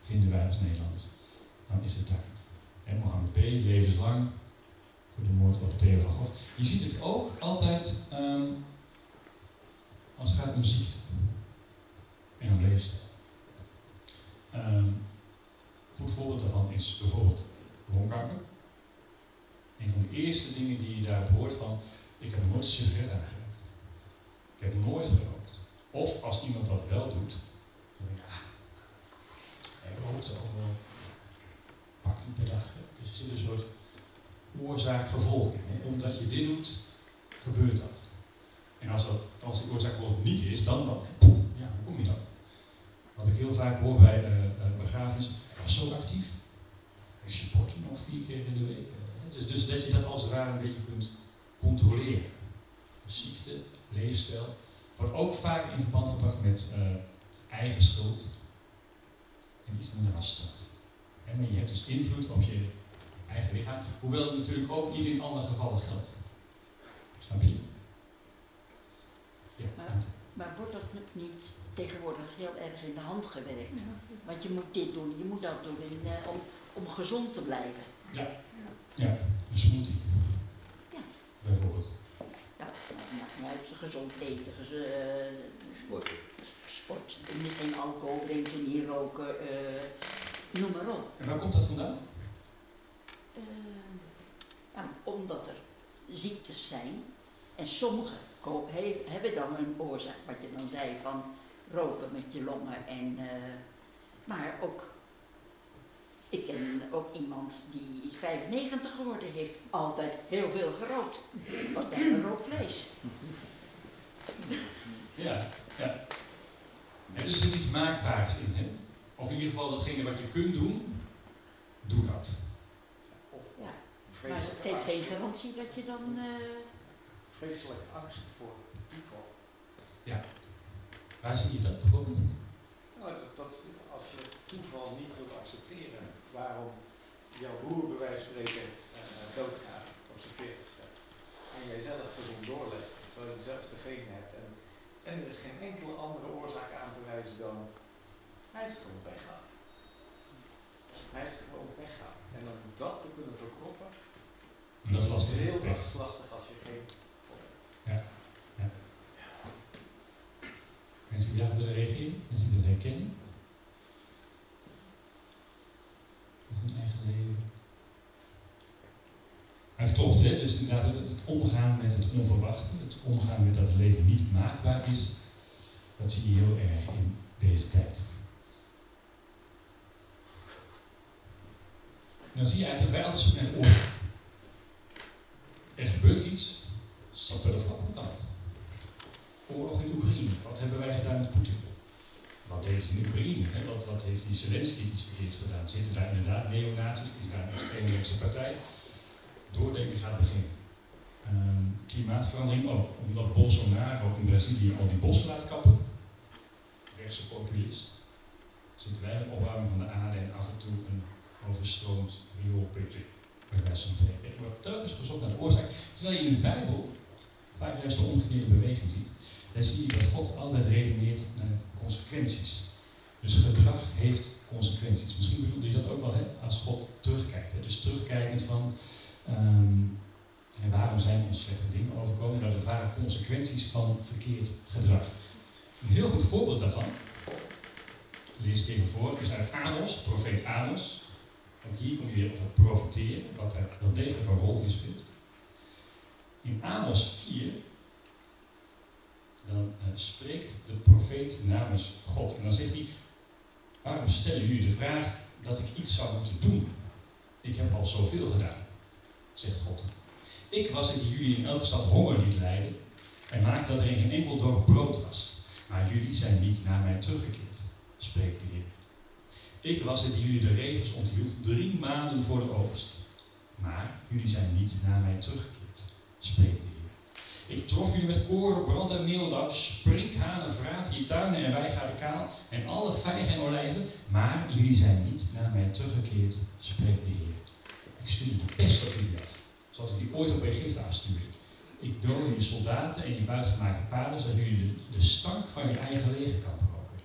vinden wij als Nederlanders, dan is het takken. En Mohammed B. levenslang voor de moord op Theo van Gogh. Je ziet het ook altijd um, als het gaat om ziekte en om leefstijl. Um, goed voorbeeld daarvan is bijvoorbeeld longkanker. Een van de eerste dingen die je daar hoort van, ik heb nooit een sigaret aangereikt. Ik heb nooit gerookt. Of als iemand dat wel doet, dan denk ik, ja, hij rookt ook wel pak per dag. Dus er zit een soort oorzaak-gevolg in. Hè? Omdat je dit doet, gebeurt dat. En als, dat, als die oorzaak-gevolg niet is, dan dan. Ja, hoe kom je dan? Wat ik heel vaak hoor bij uh, uh, begrafenissen, hij was zo actief. Hij sportte nog vier keer in de week. Dus, dus dat je dat als het ware een beetje kunt controleren. Ziekte, leefstijl, wordt ook vaak in verband gebracht met eigen schuld en iets minder als maar je hebt dus invloed op je eigen lichaam, hoewel het natuurlijk ook niet in alle gevallen geldt. Snap je? Ja. Maar, maar wordt dat niet tegenwoordig heel erg in de hand gewerkt? Want je moet dit doen, je moet dat doen in, uh, om, om gezond te blijven. Ja, ja. een smoothie. Ja. Bijvoorbeeld. Ja, maakt niet uit, gezond eten, gez uh, sport. sport. Niet geen alcohol drinken, niet roken, uh, noem maar op. En waar komt dat vandaan? ja, omdat er ziektes zijn en sommige he hebben dan een oorzaak, wat je dan zei, van roken met je longen en... maar ook ik ken ook iemand die is 95 geworden heeft, altijd heel veel gerookt. Want hij rookt vlees. Ja, ja. Er zit iets maakbaars in, hè? Of in ieder geval datgene wat je kunt doen, doe dat. Ja, maar het geeft geen garantie dat je dan... Uh... Vreselijk angst voor toeval. Ja. Waar zie je dat bijvoorbeeld? Nou, dat, dat als je toeval niet wilt accepteren, waarom jouw broer bij wijze van spreken uh, doodgaat op zijn veertigste. En jij zelf gezond doorleeft, terwijl je zelf de genen hebt. En, en er is geen enkele andere oorzaak aan te wijzen dan, hij heeft gewoon pech gehad. Hij heeft gewoon pech gehad. En om dat te kunnen verkroppen, dat is lastig. heel erg lastig als je geen God hebt. Ja. ja. Mensen die daarop reageren, mensen die dat herkennen. zijn eigen leven. het klopt, hè? dus inderdaad het, omgaan met het onverwachte, het omgaan met dat het leven niet maakbaar is, dat zie je heel erg in deze tijd. En dan zie je eigenlijk dat wij altijd zoeken naar oorzaak. Er gebeurt iets, stap er de het. Oorlog in Oekraïne, wat hebben wij gedaan met Poetin? wat deed ze in Oekraïne? Hè? Wat, wat heeft die Zelensky iets verkeerds gedaan? Zitten daar inderdaad neonazies? Is daar een extreemrechtse partij? Doordenken gaat beginnen. Um, klimaatverandering ook. Omdat Bolsonaro in Brazilië al die bossen laat kappen. Rechtse populist. Zitten wij in opwarming van de aarde en af en toe een overstroomd rioolputten. Bij wijze van spreken. Er wordt telkens gezocht naar de oorzaak. Terwijl je in de Bijbel vaak juist de omgekeerde beweging ziet. Dan zie je dat God altijd redeneert naar consequenties. Dus gedrag heeft consequenties. Misschien bedoelde je dat ook wel hè, als God terugkijkt. Hè? Dus terugkijkend van um, waarom zijn ons slechte dingen overkomen? Nou, dat waren consequenties van verkeerd gedrag. Een heel goed voorbeeld daarvan, ik lees het even voor, is uit Amos, profeet Amos. Ook hier kom je weer op het profiteren, wat er wel degelijk een rol in speelt. In Amos 4 dan uh, spreekt de profeet namens God. En dan zegt hij, waarom stellen jullie de vraag dat ik iets zou moeten doen? Ik heb al zoveel gedaan, zegt God. Ik was het die jullie in elke stad honger liet lijden en maakte dat er geen enkel dorp brood was. Maar jullie zijn niet naar mij teruggekeerd, spreekt de Heer. Ik was het die jullie de regels onthield drie maanden voor de oogst. Maar jullie zijn niet naar mij teruggekeerd, spreekt. Ik trof jullie met koren, brand en meeldag, sprinkhanen, vraat, je tuinen en wijgaarden kaal en alle vijgen en olijven, maar jullie zijn niet naar mij teruggekeerd, spreekt de Heer. Ik stuurde de pest op jullie af, zoals ik die ooit op Egypte afstuurde. ik dood je soldaten en je buitengemaakte paarden, zodat jullie de, de stank van je eigen leger kan roken.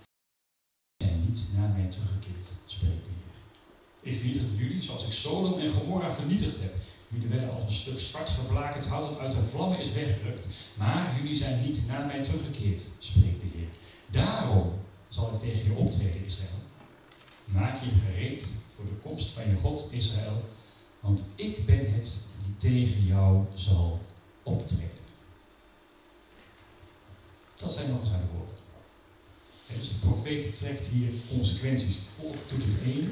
zijn niet naar mij teruggekeerd, spreekt de Heer. Ik vernietig jullie zoals ik Sodom en Gomorra vernietigd heb. Jullie werden als een stuk zwart geblakerd hout dat uit de vlammen is weggerukt. Maar jullie zijn niet naar mij teruggekeerd, spreekt de Heer. Daarom zal ik tegen je optreden, Israël. Maak je gereed voor de komst van je God, Israël. Want ik ben het die tegen jou zal optreden. Dat zijn nog zijn woorden. dus de profeet trekt hier consequenties. Het volk doet het ene.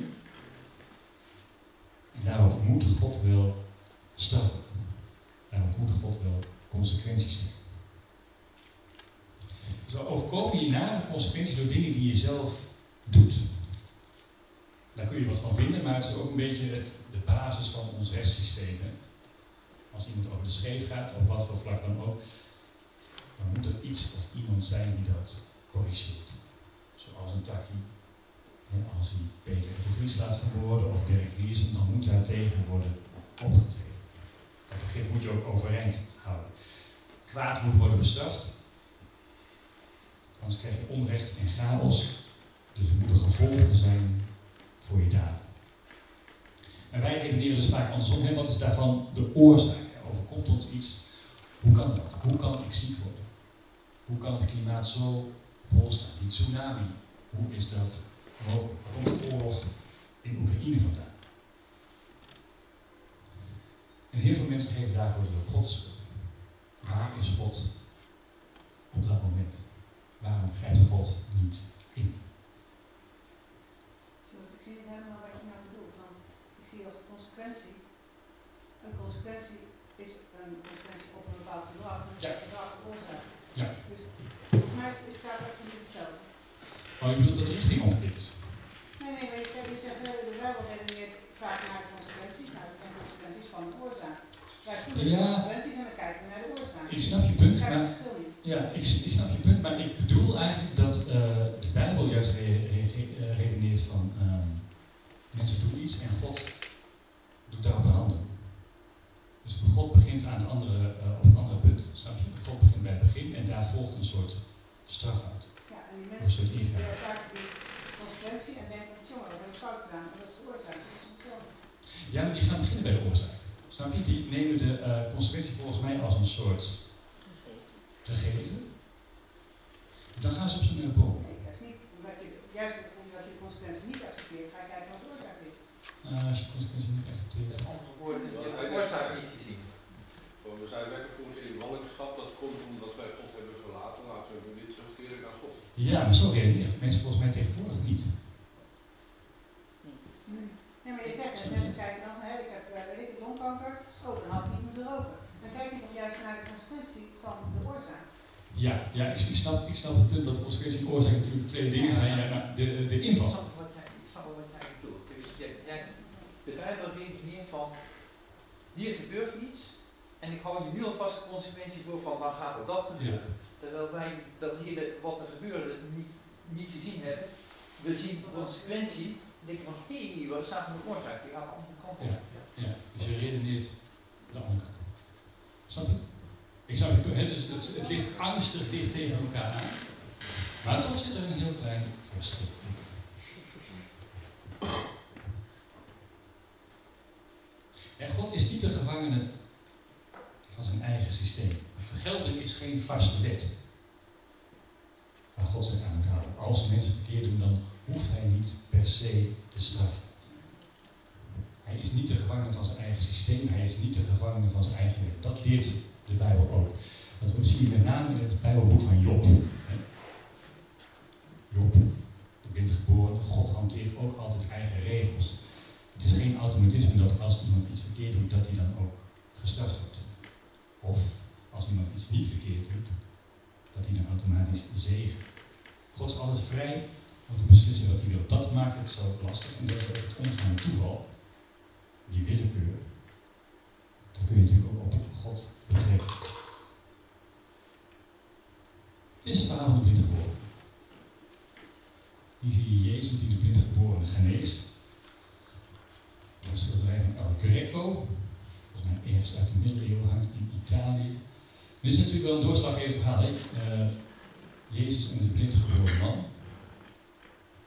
En daarop moet God wel straffen. Daarop moet God wel consequenties trekken. Zo overkomen je nare consequenties door dingen die je zelf doet. Daar kun je wat van vinden, maar het is ook een beetje het, de basis van ons rechtssysteem. Als iemand over de scheef gaat, op wat voor vlak dan ook, dan moet er iets of iemand zijn die dat corrigeert. Zoals een takkie. Als hij Peter de Vries laat vermoorden of Dirk Wiesen, dan moet daar tegen worden opgetreden. Dat begrip moet je ook overeind houden. Kwaad moet worden bestraft, anders krijg je onrecht en chaos. Dus er moeten gevolgen zijn voor je daden. En wij redeneren dus vaak andersom. Wat is daarvan de oorzaak? Overkomt ons iets? Hoe kan dat? Hoe kan ik ziek worden? Hoe kan het klimaat zo op staan? Die tsunami, hoe is dat mogelijk? Waar komt de oorlog in Oekraïne vandaan? En heel veel mensen geven daarvoor dus ook God schuld. Waar is God op dat moment? Waarom grijpt God niet in? consequentie. Een consequentie is een consequentie op een bepaald gedrag, een ja. gedrag oorzaak. Ja. Dus voor mij is daar ook niet hetzelfde. Oh, je bedoelt dat de richting ongeveer is? Nee, nee, je, je zegt, de Bijbel redeneert vaak naar de consequenties. Nou, dat zijn consequenties van de oorzaak. Wij voelen ja. de consequenties en dan kijken we naar de oorzaak. Ik snap je punt, maar, ja, ik, ik, snap je punt, maar ik bedoel eigenlijk dat uh, de Bijbel juist re, re, re, redeneert van uh, mensen doen iets en God doet daarop een handel. Dus God begint aan het andere, uh, op een andere punt. Snap je? God begint bij het begin en daar volgt een soort straf uit. Ja, en die mensen een soort ingrijpen. vaak die consequentie en denken, jongen, dat heb ik fout gedaan. En dat is de oorzaak. Dat is hetzelfde. Ja, maar die gaan beginnen bij de oorzaak. Snap je? Die nemen de uh, consequentie volgens mij als een soort gegeven. En dan gaan ze op zoek naar. Nee, dat is niet. Omdat je, juist omdat je de consequentie niet accepteert, ga je kijken wat de oorzaak is. Uh, als je de consequentie niet accepteert. Andere woorden, je hebt de oorzaak niet gezien. We zijn weggevoerd in ballingschap, dat komt omdat wij God hebben verlaten. Laten we weer terugkeren naar God. Ja, maar zo reageert mensen volgens mij tegenwoordig niet. Maar je zegt, dat mensen kijken dan, hè, ik heb uh, weet ik, longkanker, oh, dan had ik niet moeten roken. Dan kijk je toch juist naar de consequentie van de oorzaak. Ja, ja ik, ik, snap, ik snap het punt dat de consequentie en oorzaak natuurlijk twee dingen zijn. Ja, maar de, de inval. De Bijbel redeneert van, hier gebeurt iets en ik hou je nu alvast de consequentie voor van, dan gaat er dat gebeuren. Terwijl wij dat hele, wat er gebeurde, niet, niet gezien hebben. We zien de consequentie en denken van, hé, hey, waar staat er de oorzaak? Die gaat de andere kant op. Ja, ja. dus je redeneert de andere kant Snap je? Ik het, dus het, het ligt angstig dicht tegen elkaar aan. Maar toch zit er een heel klein verschil. En God is niet de gevangene van zijn eigen systeem. Vergelding is geen vaste wet. Waar God zich aan moet houden. Als mensen verkeerd doen, dan hoeft hij niet per se te straffen. Hij is niet de gevangene van zijn eigen systeem, hij is niet de gevangene van zijn eigen wet. Dat leert de Bijbel ook. Dat zien we met name in het Bijbelboek van Job. Job, de bent geboren, God hanteert ook altijd eigen regels. Het is geen automatisme dat als iemand iets verkeerd doet, dat hij dan ook gestraft wordt. Of als iemand iets niet verkeerd doet, dat hij dan automatisch zegen. God is altijd vrij om te beslissen wat hij wil. Dat maakt het zo lastig. En dat is ook het met toeval, die willekeur. Dat kun je natuurlijk ook op God betrekken. Is het verhaal van de blindgeboren. Hier zie je Jezus die de blindgeboren geneest een schilderij van El Greco, volgens mij ergens uit de middeleeuwen hangt in Italië. Dit is natuurlijk wel een doorslaggevend verhaal. Uh, Jezus en de blind geboren man.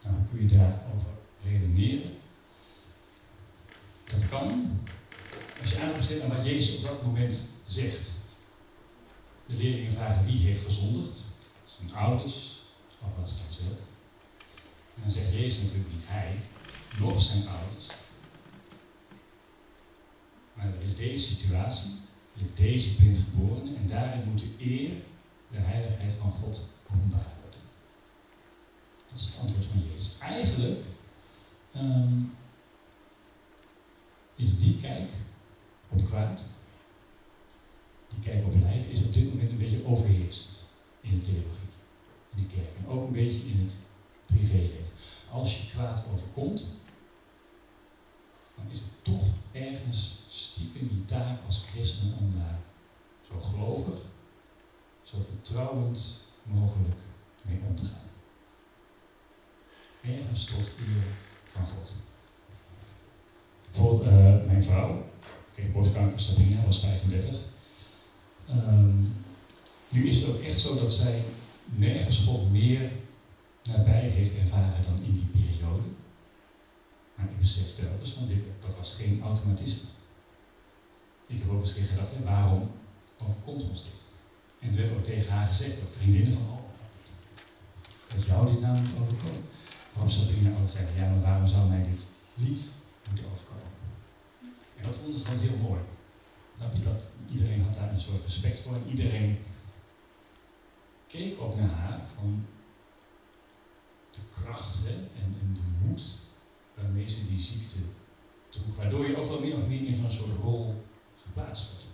Nou, kun je daarover redeneren? Dat kan als je aandacht besteedt aan wat Jezus op dat moment zegt. De leerlingen vragen wie heeft gezondigd. Zijn ouders, of was het dan zelf? En dan zegt Jezus natuurlijk niet hij, nog zijn ouders. Maar er is deze situatie, je deze blind geboren en daarin moet de eer, de heiligheid van God openbaar worden. Dat is het antwoord van Jezus. Eigenlijk um, is die kijk op kwaad, die kijk op lijden, is op dit moment een beetje overheersend in de theologie. Die kerk. En ook een beetje in het privéleven. Als je kwaad overkomt, dan is het toch ergens stiekem je taak als christen om daar zo gelovig, zo vertrouwend mogelijk mee om te gaan. Ergens tot eer van God. Bijvoorbeeld uh, mijn vrouw kreeg borstkanker, Sabrina, was 35. Um, ehm, nu is het ook echt zo dat zij nergens God meer nabij heeft ervaren dan in die periode. Maar ik besef telkens van dit, dat was geen automatisme. Ik heb ook eens keer gedacht, waarom overkomt ons dit? En het werd ook tegen haar gezegd, door vriendinnen van, oh, dat jou dit nou niet Waarom Sabrina altijd zei, ja, maar waarom zou mij dit niet moeten overkomen? En dat vonden ze dan heel mooi. Iedereen had daar een soort respect voor en iedereen keek ook naar haar van de kracht hè, en, de moed waarmee ze die ziekte droeg. Waardoor je ook wel meer of meer in zo'n soort rol geplaatst wordt.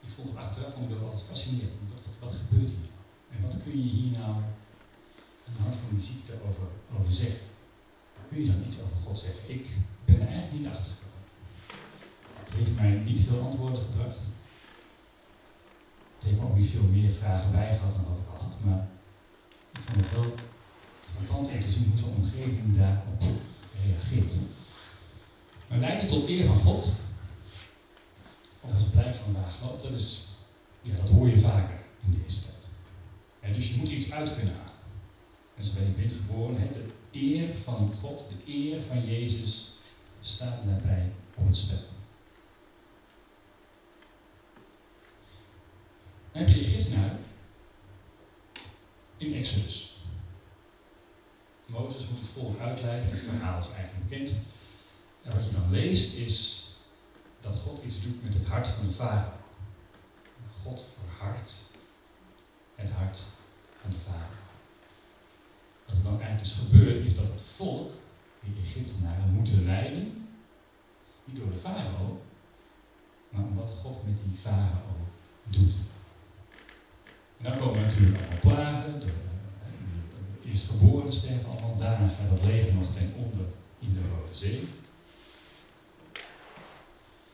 Ik vond het achteraf vond ik altijd fascinerend. Wat, wat, gebeurt hier? En wat kun je hier nou aan de van die ziekte over, over zeggen? Kun je dan iets over God zeggen? Ik ben er eigenlijk niet achter gekomen. Het heeft mij niet veel antwoorden gebracht. Het heeft me ook niet veel meer vragen bij gehad dan wat ik al had. Maar ik vond het wel frappant om te zien hoe zo'n omgeving daarop reageert. Maar leiden tot eer van God, of als blijft van waar geloof, dat, is, ja, dat hoor je vaker in deze tijd. dus je moet iets uit kunnen halen. En zo ben je blind geboren. De eer van God, de eer van Jezus staat daarbij op het spel. Heb je de Egyptenaren in Exodus. Mozes moet het volk uitleiden, het verhaal is eigenlijk bekend. En wat je dan leest is dat God iets doet met het hart van de farao. God verhardt het hart van de farao. Wat er dan eigenlijk dus gebeurt, is dat het volk, die Egyptenaren, moeten leiden, niet door de farao, maar om wat God met die farao doet. Dan komen natuurlijk allemaal plagen, de, de eerstgeborenen sterven allemaal, daarna gaat het leger nog ten onder in de Rode Zee.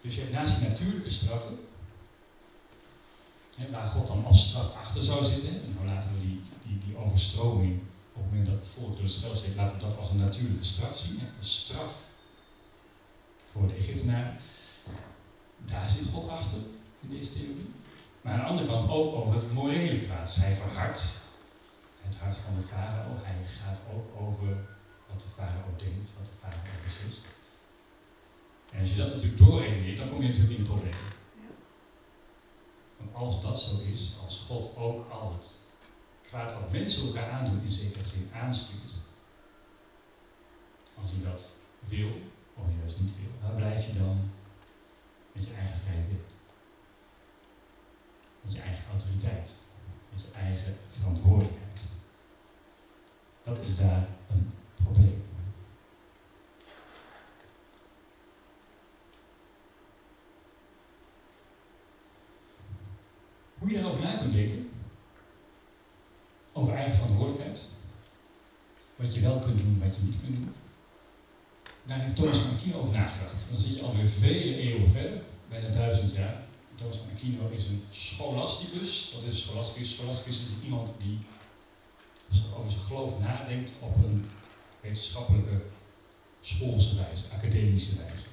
Dus je hebt naast die natuurlijke straffen, waar God dan als straf achter zou zitten, en nou laten we die, die, die overstroming op het moment dat het volk door de schel zit, laten we dat als een natuurlijke straf zien. Hè, een straf voor de Egyptenaren. Daar zit God achter in deze theorie. Maar aan de andere kant ook over het morele kwaad. Dus hij verhardt het hart van de farao. Hij gaat ook over wat de farao denkt, wat de farao beslist. En als je dat natuurlijk doorredeneert, dan kom je natuurlijk in een probleem. Want als dat zo is, als God ook al het kwaad wat mensen elkaar aandoen in zekere zin aanstuurt, als hij dat wil, of juist niet wil, waar blijf je dan met je eigen vrije wil? Met je eigen autoriteit, met je eigen verantwoordelijkheid. Dat is daar een probleem. Hoe je daarover na kunt denken, over eigen verantwoordelijkheid, wat je wel kunt doen, wat je niet kunt doen, daar heeft Thomas van Aquino over nagedacht. Dan zit je alweer vele eeuwen verder, bijna duizend jaar. Thomas van Aquino is een scholasticus. Wat is een scholasticus? Scholasticus is iemand die over zijn geloof nadenkt op een wetenschappelijke, schoolse wijze, academische wijze.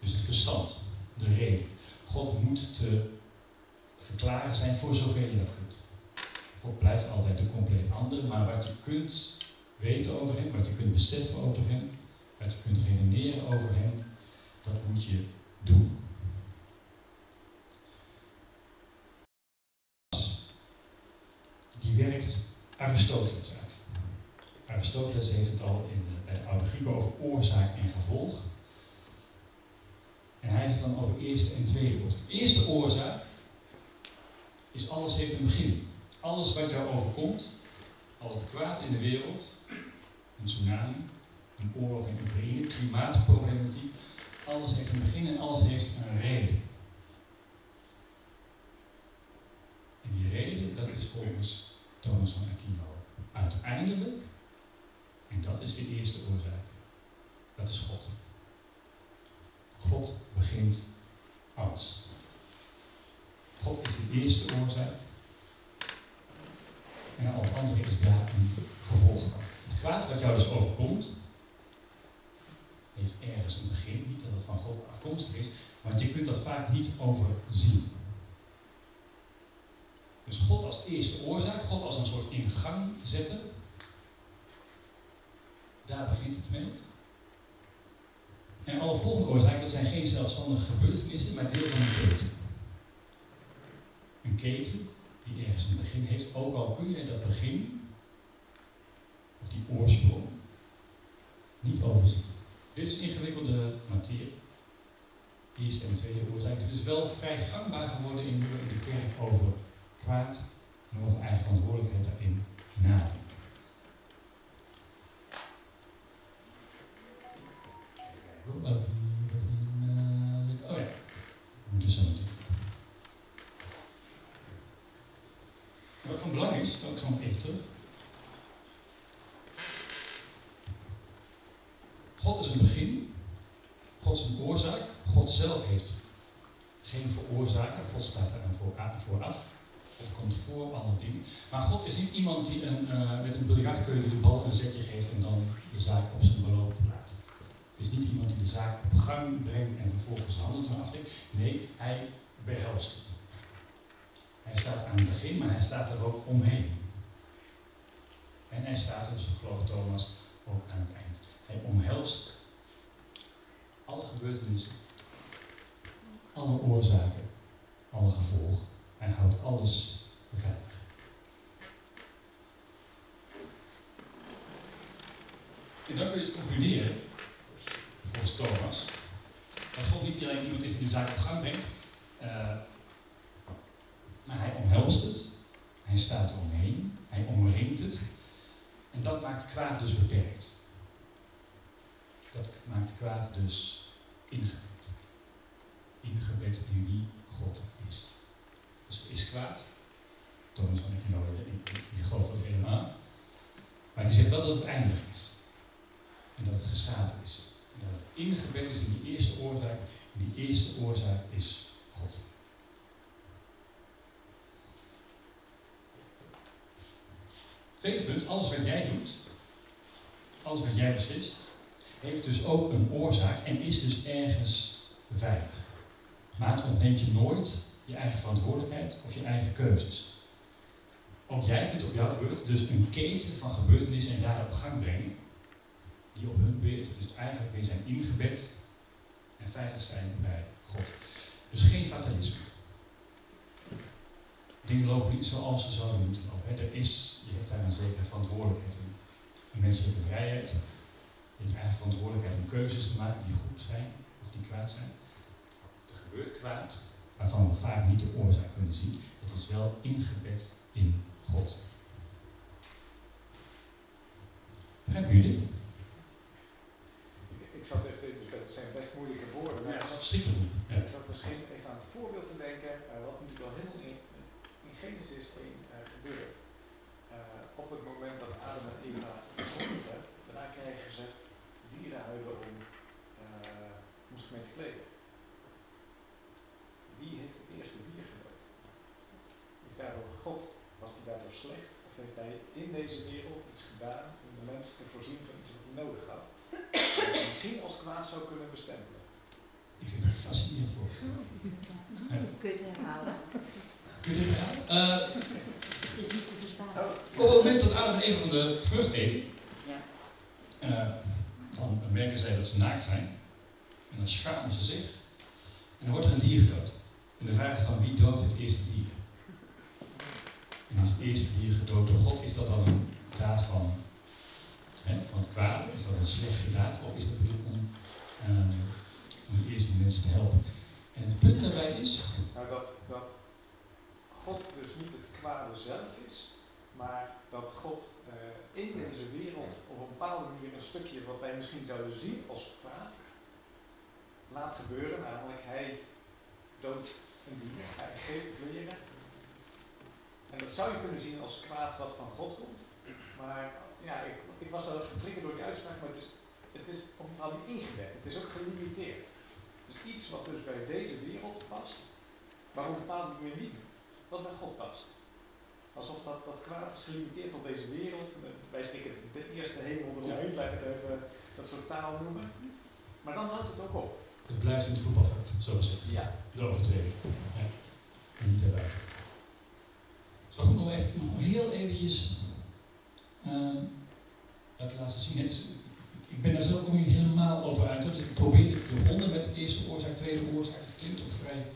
Dus het verstand, de reden. God moet te verklaren zijn voor zover je dat kunt. Blijft altijd de compleet andere, maar wat je kunt weten over hem, wat je kunt beseffen over hem, wat je kunt redeneren over hem, dat moet je doen. Die werkt Aristoteles uit. Aristoteles heeft het al in de, bij de oude Grieken over oorzaak en gevolg. En hij heeft het dan over eerste en tweede oorzaak. Eerste oorzaak is alles heeft een begin. Alles wat jou overkomt, al het kwaad in de wereld, een tsunami, een oorlog in Oekraïne, klimaatproblematiek, alles heeft een begin en alles heeft een reden. En die reden, dat is volgens Thomas van Aquino uiteindelijk, en dat is de eerste oorzaak, dat is God. God begint alles. God is de eerste oorzaak. En al het andere is daar een gevolg van. Het kwaad wat jou dus overkomt, heeft ergens een begin. Niet dat het van God afkomstig is, want je kunt dat vaak niet overzien. Dus God als eerste oorzaak, God als een soort in gang zetten, daar begint het mee. En alle volgende oorzaken, dat zijn geen zelfstandige gebeurtenissen, maar deel van een keten. Een keten die ergens een begin heeft, ook al kun je dat begin, of die oorsprong, niet overzien. Dit is ingewikkelde materie. Eerste en tweede oorzaak. Het is wel vrij gangbaar geworden in de kerk over kwaad en over eigen verantwoordelijkheid daarin nadenken. Oh, oh ja, moet dus zo meteen. Wat van belang ook zo even terug. God is een begin, God is een oorzaak, God zelf heeft geen veroorzaker, God staat daar voor, vooraf. God komt voor alle dingen. Maar God is niet iemand die een, uh, met een biljartkeuze de bal een zetje geeft en dan de zaak op zijn beloop laat. Het is niet iemand die de zaak op gang brengt en vervolgens handelt en aftrekt. Nee, hij behelst het. Hij staat aan het begin, maar hij staat er ook omheen. En hij staat dus, geloof Thomas, ook aan het eind. Hij omhelst alle gebeurtenissen, alle oorzaken, alle gevolgen. Hij houdt alles veilig. En dan kun je dus concluderen, volgens Thomas, dat God niet alleen iemand is die de zaak op gang brengt, uh, maar hij omhelst het, hij staat eromheen, hij omringt het. En dat maakt kwaad dus beperkt. Dat maakt kwaad dus ingebed. Ingebed in wie God is. Dus is kwaad. Thomas van Equinoë, die, die gelooft dat helemaal. Maar die zegt wel dat het eindig is. En dat het geschapen is. En dat het ingebed is in die eerste oorzaak. En die eerste oorzaak is God. Tweede punt, alles wat jij doet, alles wat jij beslist, heeft dus ook een oorzaak en is dus ergens veilig. Maar het ontneemt je nooit je eigen verantwoordelijkheid of je eigen keuzes. Ook jij kunt op jouw beurt dus een keten van gebeurtenissen en daar op gang brengen, die op hun beurt dus eigenlijk weer zijn ingebed en veilig zijn bij God. Dus geen fatalisme. Dingen lopen niet zoals ze zouden moeten lopen. Er is, je hebt daar een zekere verantwoordelijkheid in. Een menselijke vrijheid. Je hebt eigen verantwoordelijkheid om keuzes te maken die goed zijn of die kwaad zijn. Er gebeurt kwaad, waarvan we vaak niet de oorzaak kunnen zien. Het is wel ingebed in God. Begrijpen jullie? Ik, ik zat even, het zijn best moeilijke woorden. Maar ja, dat is verschrikkelijk. Ja. Ik zat misschien even aan het voorbeeld te denken, uh, wat natuurlijk wel in Genesis 1 uh, gebeurt. Uh, op het moment dat Adam en Eva zondigen, daarna krijgen ze dieren huilen om moest mee te kleden. Wie heeft het eerste dier gedood? Is daardoor God, was hij daardoor slecht? Of heeft hij in deze wereld iets gedaan om de mens te voorzien van iets wat hij nodig had? Dat hij misschien als kwaad zou kunnen bestempelen. Ik vind het fascinerend voor. Kun je het herhalen? Kun je dit herhalen? Uh, het is niet te verstaan. Op het moment dat Adam en Eva van de vrucht eten, ja. Uh, dan merken zij dat ze naakt zijn. En dan schamen ze zich. En dan wordt er een dier gedood. En de vraag is dan, wie doodt het eerste dier? En is het eerste dier gedood door God? Is dat dan een daad van, hè, van het kwade? Is dat een slechte daad? Of is dat weer om, um, om de eerste mensen te helpen? En het punt daarbij is... Nou, dat, dat God dus niet het kwade zelf is, maar dat God uh, in deze wereld op een bepaalde manier een stukje wat wij misschien zouden zien als kwaad, laat gebeuren. Namelijk, hij doodt een dier, hij geeft leren. En dat zou je kunnen zien als kwaad wat van God komt. Maar ja, ik, ik was al getriggerd door die uitspraak, maar het is, het is op een bepaalde ingebed. Het is ook gelimiteerd. Is iets wat dus bij deze wereld past, maar op een bepaalde manier niet wat bij God past. Alsof dat, dat kwaad is gelimiteerd tot deze wereld. Wij spreken de eerste hemel eromheen, ik het even dat soort taal noemen. Maar dan houdt het ook op. Het blijft in het voetbalveld, zo gezegd. Ja. De overtreding. Ja. En niet daarbuiten. Zo goed nog even, nog heel eventjes uh, dat laten zien. Het, ik ben daar zelf ook niet helemaal over uit. Dus ik probeer dit te ronden met de eerste oorzaak, tweede oorzaak. Het klinkt ook vrij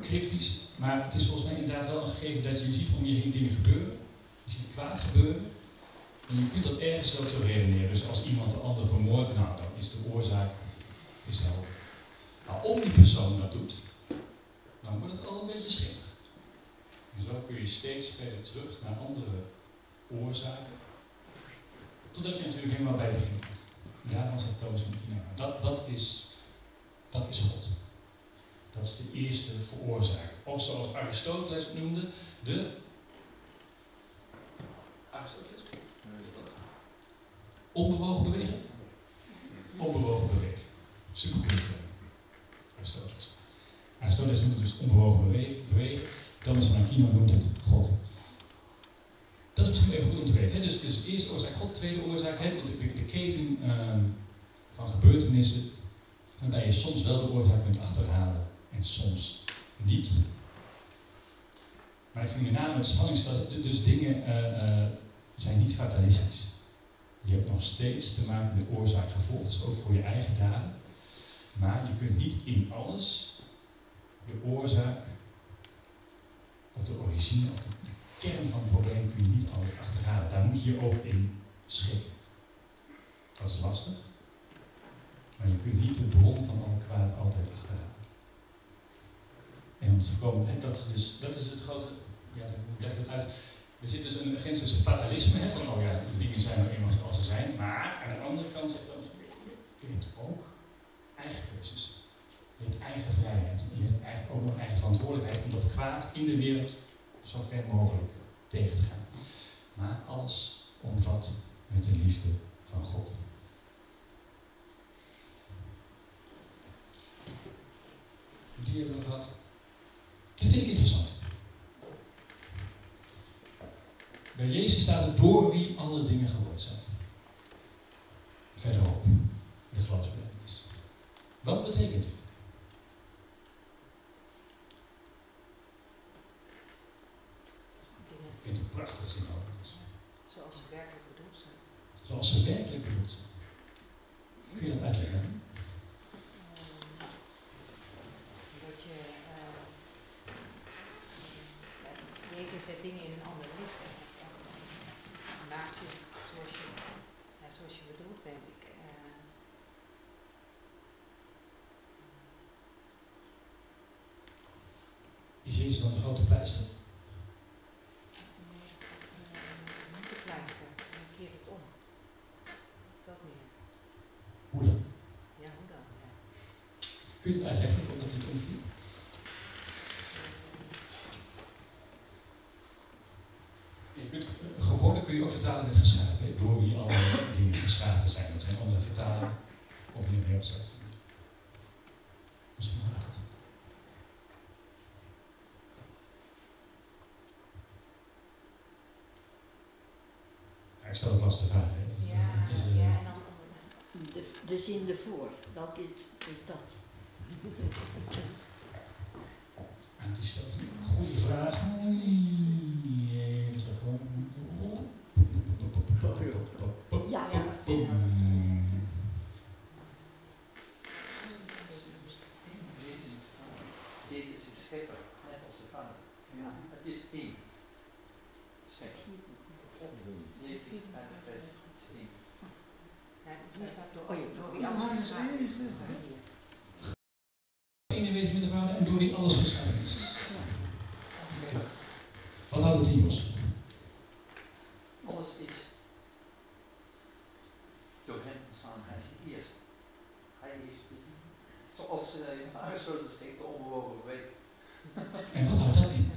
cryptisch. Maar het is volgens mij inderdaad wel een gegeven dat je ziet om je heen dingen gebeuren. Je ziet kwaad gebeuren. En je kunt dat ergens zo te redeneren. Dus als iemand de ander vermoordt, nou dan is de oorzaak is helder. Maar om die persoon dat doet, dan wordt het al een beetje schimmig. En zo kun je steeds verder terug naar andere oorzaken. Totdat je natuurlijk helemaal bij het begin komt. Daarvan zegt Thomas van Kina. Dat, dat, is, dat is God. Dat is de eerste veroorzaker. Of zoals Aristoteles noemde, de. Aristoteles? Onbewogen bewegen? Onbewogen bewegen. Supergoed. Aristoteles. Aristoteles noemt het dus onbewogen bewegen. Thomas van Aquino noemt het God. Dat is misschien even goed om te weten. Hè? Dus, dus eerste oorzaak God, tweede oorzaak, hè? De, de, de keten um, van gebeurtenissen, waarbij je soms wel de oorzaak kunt achterhalen en soms niet. Maar ik vind met name het spanningsveld, dus dingen uh, uh, zijn niet fatalistisch. Je hebt nog steeds te maken met oorzaak-gevolg, dus ook voor je eigen daden. Maar je kunt niet in alles de oorzaak of de origine of de kern van het probleem kun je niet altijd achterhalen. Daar moet je ook in schikken. Dat is lastig. Maar je kunt niet de bron van al kwaad altijd achterhalen. En om te voorkomen, dat is dus dat is het grote, ja, hoe leg het uit? Er zit dus een grens tussen fatalisme, hè, van oh ja, die dingen zijn nou eenmaal zoals ze zijn, maar aan de andere kant zit dan je hebt ook eigen keuzes. Je hebt eigen vrijheid. En je hebt eigenlijk ook nog eigen verantwoordelijkheid om dat kwaad in de wereld zo ver mogelijk tegen te gaan. Maar alles omvat met de liefde van God. Die hebben we gehad. Dat vind ik interessant. Bij Jezus staat het door wie alle dingen geworden zijn. Verderop, de geloofsbelijdenis. Wat betekent dit? Ik vind het prachtig zin overigens. Zoals ze werkelijk bedoeld zijn. Zoals ze werkelijk bedoeld zijn. Kun je dat uitleggen? dat je, uh, Jezus zet dingen in een ander licht. En maakt je zoals je, ja, zoals je bedoeld bent. Ik, uh, Is Jezus dan de grote pleister? Hoe dan? Ja, hoe dan? Ja. Kun je het uitleggen omdat dit omgeeft? Je kunt, geworden kun je ook vertalen met geschapen, door wie alle dingen geschapen zijn. Dat zijn andere vertalingen, kom je weer op hetzelfde. Gaat het. Ja, ik stel ook lastige vragen. Hè. Ja, het is, uh, ja, en dan de, de zin ervoor, welke is, is dat? die stelt een goede vraag. Even terug. Ja, ja. Jezus is schepper, net als de Vader. Ja. Het is één. Schepper. God, Jezus en de Geest, het is één. Hier staat door, Oh door wie alles Johannes geschapen 1 is. is het, hè? Wezen met de Vader en door wie alles geschapen is. Wat houdt het in, Jos? Alles is door hem ontstaan. Hij is de eerste. Hij is de Zoals uh, de huishouden steekt de onbewogen week. En wat houdt dat in?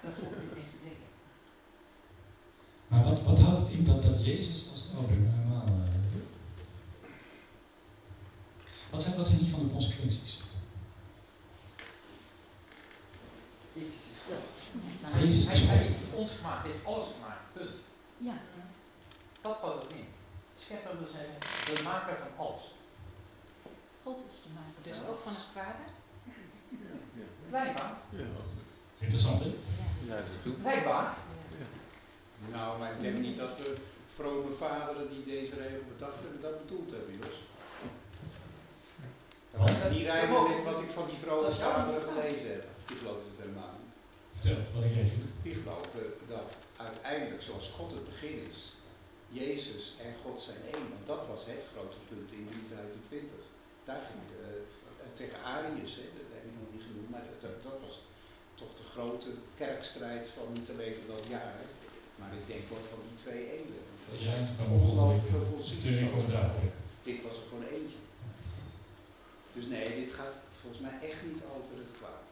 Dat vond ik echt denken. Maar wat, wat houdt het in dat, dat Jezus als de ouder helemaal. Uh, wat, zijn, wat zijn hiervan de consequenties? Jezus is God. Jezus hij, heeft ons gemaakt, heeft alles gemaakt. Punt. Ja. Dat houdt het in. Schepper wil zeggen, de maker van alles. God is de maker. Dus ook van het kwade? Blijkbaar. Is interessant, hè? Ja, dat Blijkbaar. Nou, maar ik denk niet dat de vrome vaderen die deze regel bedacht hebben, dat bedoeld hebben, Jos. Dat Want? gaat niet rijmen met wat ik van die vrome vaderen gelezen heb. Die geloven het helemaal niet. Giel? Die geloven dat uiteindelijk, zoals God het begin is, Jezus en God zijn één. Want dat was het grote punt in 325. Daar ging eh, tegen Arius, hè, dat heb ik nog niet genoemd, maar dat, dat was toch de grote kerkstrijd van niet alleen van dat jaar, hè, maar ik denk wel van die twee eeuwen. Dat Ja, ik kan volgende. Dit was er gewoon eentje. Dus nee, dit gaat volgens mij echt niet over het kwaad.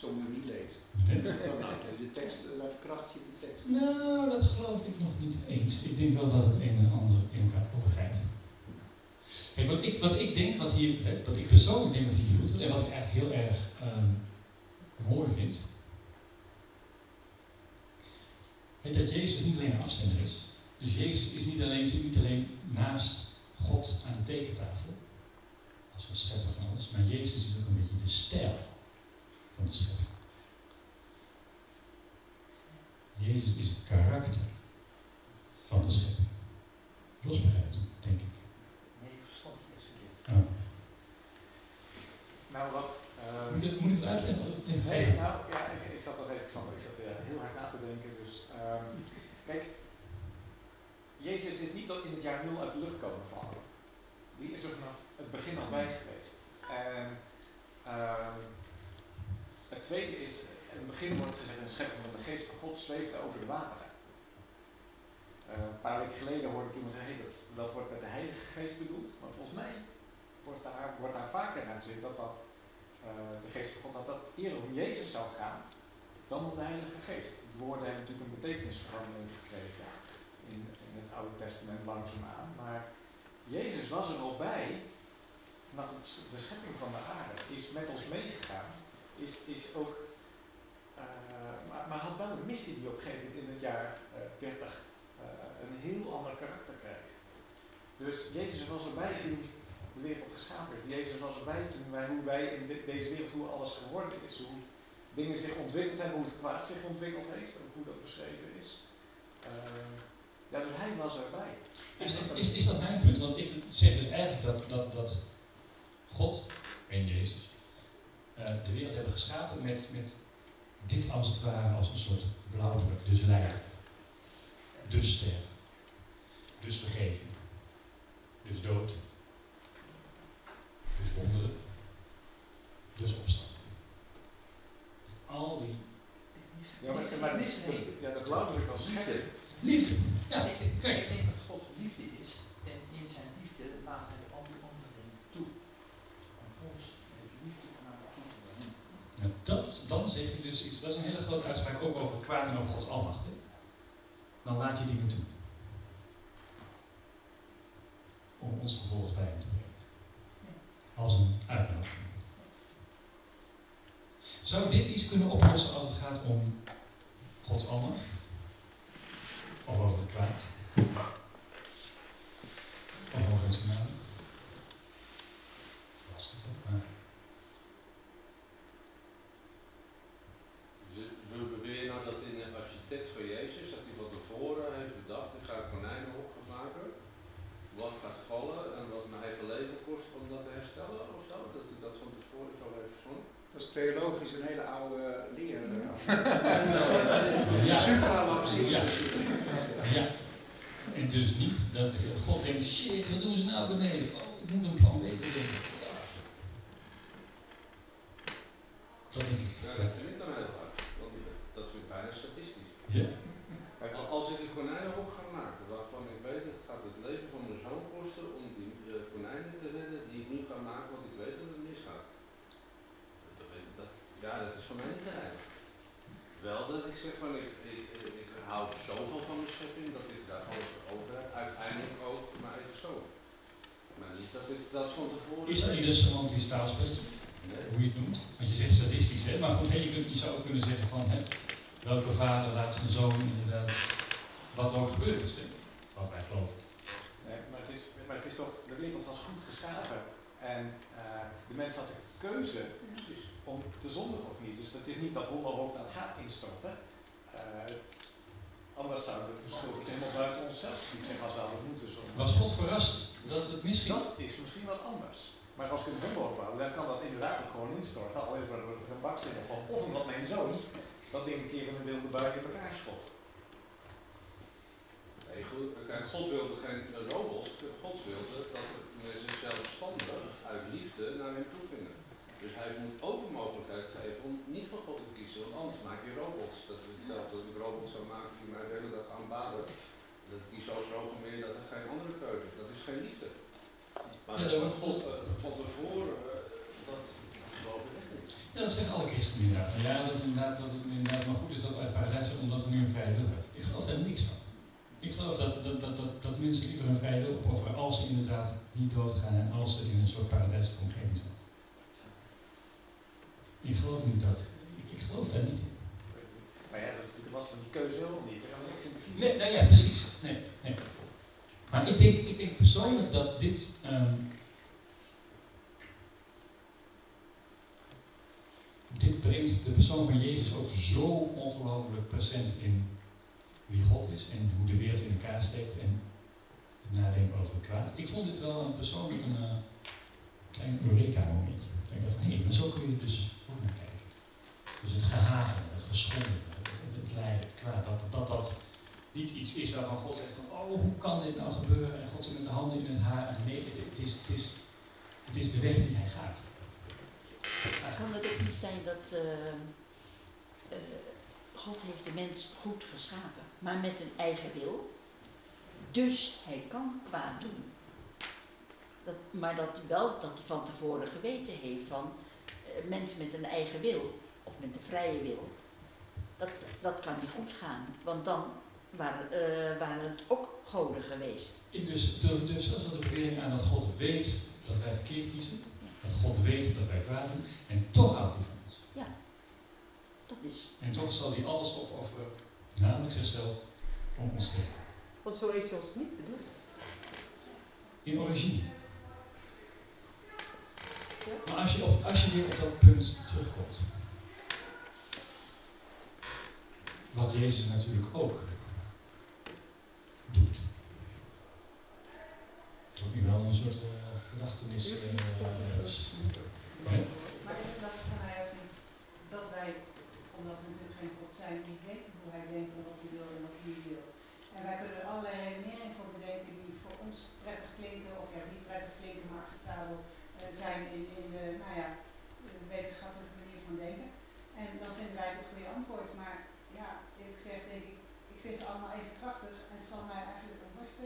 Zo moet je niet lezen. De tekst, de tekst. Nou, dat geloof ik nog niet eens. Ik denk wel dat het een en ander in elkaar overgrijpt. Kijk, wat ik, wat ik denk, wat, hier, wat ik persoonlijk denk wat hier wordt, en wat ik eigenlijk heel erg ehm, mooi vind, dat Jezus niet alleen een afzender is. Dus Jezus is niet alleen, zit niet alleen naast God aan de tekentafel, als een schepper van alles, maar Jezus is ook een beetje de stijl van de schepping. Jezus is het karakter van de schepping. Jos begrijpt denk ik. Nee, verstand je eens een keer. Oh. Nou, wat. ehm, Moet, ik, moet ik het uitleggen? Nee, nou ja, ik, ik zat nog even, ik zat, ik zat eh, heel hard na te denken. Dus ehm, kijk, Jezus is niet tot in het jaar nul uit de lucht komen vallen. Die is er vanaf het begin nog bij geweest. En ehm, het tweede is, in het begin wordt gezegd, een schepping van de geest van God zweefde over de wateren. Eh, een paar weken geleden hoorde ik iemand zeggen, dat, dat wordt met de Heilige Geest bedoeld. Maar volgens mij wordt daar, wordt daar vaker naar gezien dat dat eh, de geest van God, dat dat eerder om Jezus zou gaan dan om de Heilige Geest. De woorden hebben natuurlijk een betekenisverandering gekregen in, in het Oude Testament langzaamaan. Maar Jezus was er al bij het- de schepping van de aarde, is met ons meegegaan, is, is ook, maar, maar had wel een missie die op een gegeven moment in het jaar eh, 30 eh, een heel ander karakter kreeg. Dus Jezus was erbij toen de wereld geschapen werd. Jezus was erbij toen wij, hoe wij in de- deze wereld, hoe alles geworden is, hoe dingen zich ontwikkeld hebben, hoe het kwaad zich ontwikkeld heeft, ook hoe dat beschreven is. Eh, ja, dus hij was erbij. Is, dat- is, is dat mijn punt? Want ik zeg dus eigenlijk dat, dat, dat God en Jezus eh, de wereld hebben geschapen met, met dit als het ware als een soort blauwdruk. Dus lijden. Dus sterven. Dus vergeving. Dus dood. Dus wonderen. Dus opstand. Al die Ja, maar, maar ja, de blauwdruk was schepping. liefde. Ja, kijk. ik denk dat God liefde is en in zijn liefde laat hij al die andere dingen toe. Om ons met liefde te laten kiezen voor hem. Nou, dat, dan zeg je dus iets, dat is een hele grote uitspraak ook over kwaad en over Gods almacht. Hè? Dan laat je dingen toe. Om ons vervolgens bij hem te brengen. Als een uitnodiging. Zou dit iets kunnen oplossen als het gaat om Gods almacht? Of over het kwaad? Of over het genade? Lastig, hè? maar Dat is theologisch een hele oude leer. ja. Supralapsis. Ja. ja. En dus niet dat God denkt, shit, wat doen ze nou beneden? Oh, ik moet een plan B bedenken. Ja. Dat denk ik. Ja, dat vind ik dan heel hard. Want dat vind ik bijna statistisch. Ja. Kijk, als ik een konijnenhok ga maken, waarvan ik weet dat het gaat het leven van mijn zoon kosten om die uh, konijnen te redden die ik nu ga maken, want ik weet dat het misgaat. Dat, dat, ja, dat is voor mij niet te rijden. Wel dat ik zeg van, ik, ik, ik hou zoveel van mijn schepping dat ik daar alles over heb, uiteindelijk ook mijn eigen zoon. Maar niet dat ik dat van tevoren... Is dat niet een semantisch taalspelletje? Nee. Hoe je het noemt? Want je zegt statistisch, hè? Maar goed, hey, je, kunt, je zou ook kunnen zeggen van, hè, welke vader laat zijn zoon inderdaad, wat er ook gebeurd is, hè? wat wij geloven. Nee, maar het is, het toch, de wereld was goed geschapen en uh, de mens had de keuze om te zondigen of niet. Dus het is niet dat Holland ook dat gaat instorten. Uh, anders zou de schuld helemaal buiten onszelf niet zeggen als we hadden moeten zondigen. Was God verrast dat het misschien? Dat is misschien wat anders. Maar als ik een hummel opbouw, dan kan dat inderdaad ook gewoon instorten. Al is er een baksteen van. Of omdat mijn zoon dat ding een keer in een wilde bui in elkaar schot. Nee, goed. Kijk, God wilde geen robots. God wilde dat mensen zelfstandig uit liefde naar hem toe gingen. Dus hij moet ook een mogelijkheid geven om niet voor God te kiezen, want anders maak je robots. Dat is hetzelfde als ik robots zou maken die mij de hele dag aanbaden. Dat die zo programmeren dat er geen andere keuze is. Dat is geen liefde. Maar ja, dat God van tevoren, dat geloof ik echt niet. Ja, dat zeggen alle christenen inderdaad. Ja, dat het inderdaad, dat het inderdaad maar goed is dat wij paradijs omdat we nu een vrije wil hebben. Ik geloof daar niks van. Ik geloof dat, dat, dat, dat, mensen liever een vrije wil opofferen als ze inderdaad niet doodgaan en als ze in een soort paradijselijke omgeving zijn. Ik geloof niet dat. Ik, ik geloof daar niet in. Maar ja, dat was een keuze helemaal niet. Niks in de Nee, nou ja, precies. Nee, nee. Maar ik denk, ik denk persoonlijk dat dit. Um, dit brengt de persoon van Jezus ook zo ongelooflijk present in wie God is en hoe de wereld in elkaar steekt en nadenken over het kwaad. Ik vond dit wel een persoonlijk een uh, klein Eureka-momentje. Ik dacht van, hé, maar zo kun je dus ook naar kijken. Dus het gehaven, het geschonden, het, het, het lijden, het kwaad, dat, dat dat niet iets is waarvan God zegt van, oh, hoe kan dit nou gebeuren? En God zit met de handen in het haar. Nee, het, het, is, het, is, het is de weg die hij gaat. Kan het ook niet zijn dat uh, uh, God heeft de mens goed geschapen, maar met een eigen wil. Dus hij kan kwaad doen. Dat, maar dat wel dat hij van tevoren geweten heeft van uh, mens met een eigen wil, of met een vrije wil, dat, dat kan niet goed gaan. Want dan waren, uh, waren het ook goden geweest. Ik dus durf dus zelfs de bewering aan dat God weet dat wij verkeerd kiezen. Dat God weet dat wij kwaad doen. En toch houdt hij van ons. Ja, dat is. En toch zal hij alles opofferen, namelijk zichzelf, om ons te redden. Want zo heeft hij ons niet bedoeld. In origine. Ja. Maar als je, op, als je weer op dat punt terugkomt. Wat Jezus natuurlijk ook doet. Toch nu wel een soort uh, gedachtenis. Uh, nee? Maar is het mij dat wij, omdat we natuurlijk geen God zijn, niet weten hoe hij denkt en wat hij wil en wat hij niet wil. En wij kunnen er allerlei redeneringen voor bedenken die voor ons prettig klinken, of ja, niet prettig klinken, maar acceptabel uh, zijn in, in de, nou ja, wetenschappelijke manier van denken. En dan vinden wij het goede antwoord. Maar ja, eerlijk gezegd denk ik, ik vind ze allemaal even krachtig en het zal mij eigenlijk een worst.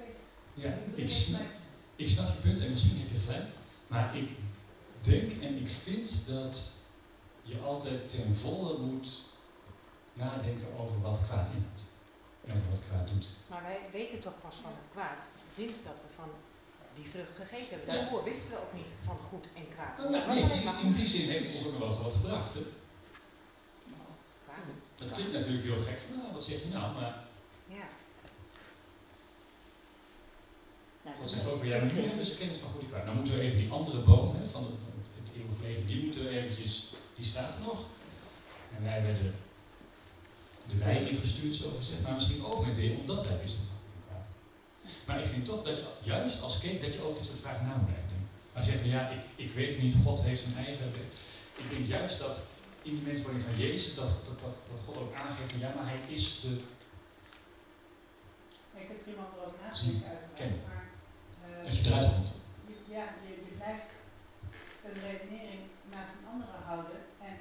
Ja, ik snap, ik snap je punt en misschien heb je gelijk. Maar ik denk en ik vind dat je altijd ten volle moet nadenken over wat kwaad inhoudt. En over wat kwaad doet. Maar wij weten toch pas van het kwaad sinds dat we van die vrucht gegeten hebben. Daarvoor ja. wisten we ook niet van goed en kwaad. Nou, ja, nee, precies, in die zin heeft het ons ook wel wat gebracht. Hè? Dat klinkt natuurlijk heel gek. Nou, wat zeg je nou? Maar ja. God zegt over, ja, maar nu hebben ze kennis van goed en kwaad. Nou moeten we even die andere boom hè, van het, het eeuwig leven, die moeten we eventjes, die staat er nog. En wij werden de wijn ingestuurd, zo gezegd, maar misschien ook meteen omdat wij wisten van. Maar ik vind toch dat je, juist als kind, dat je over dit soort vragen na moet blijven denken. Als je zegt van ja, ik, ik weet niet, God heeft zijn eigen ik denk juist dat in die menswording van Jezus, dat, dat, dat, dat God ook aangeeft van ja, maar hij is te Ik heb iemand erover nagedacht uiteraard, maar... Uh, Als je eruit komt. Ja, je, je blijft een redenering naast een andere houden en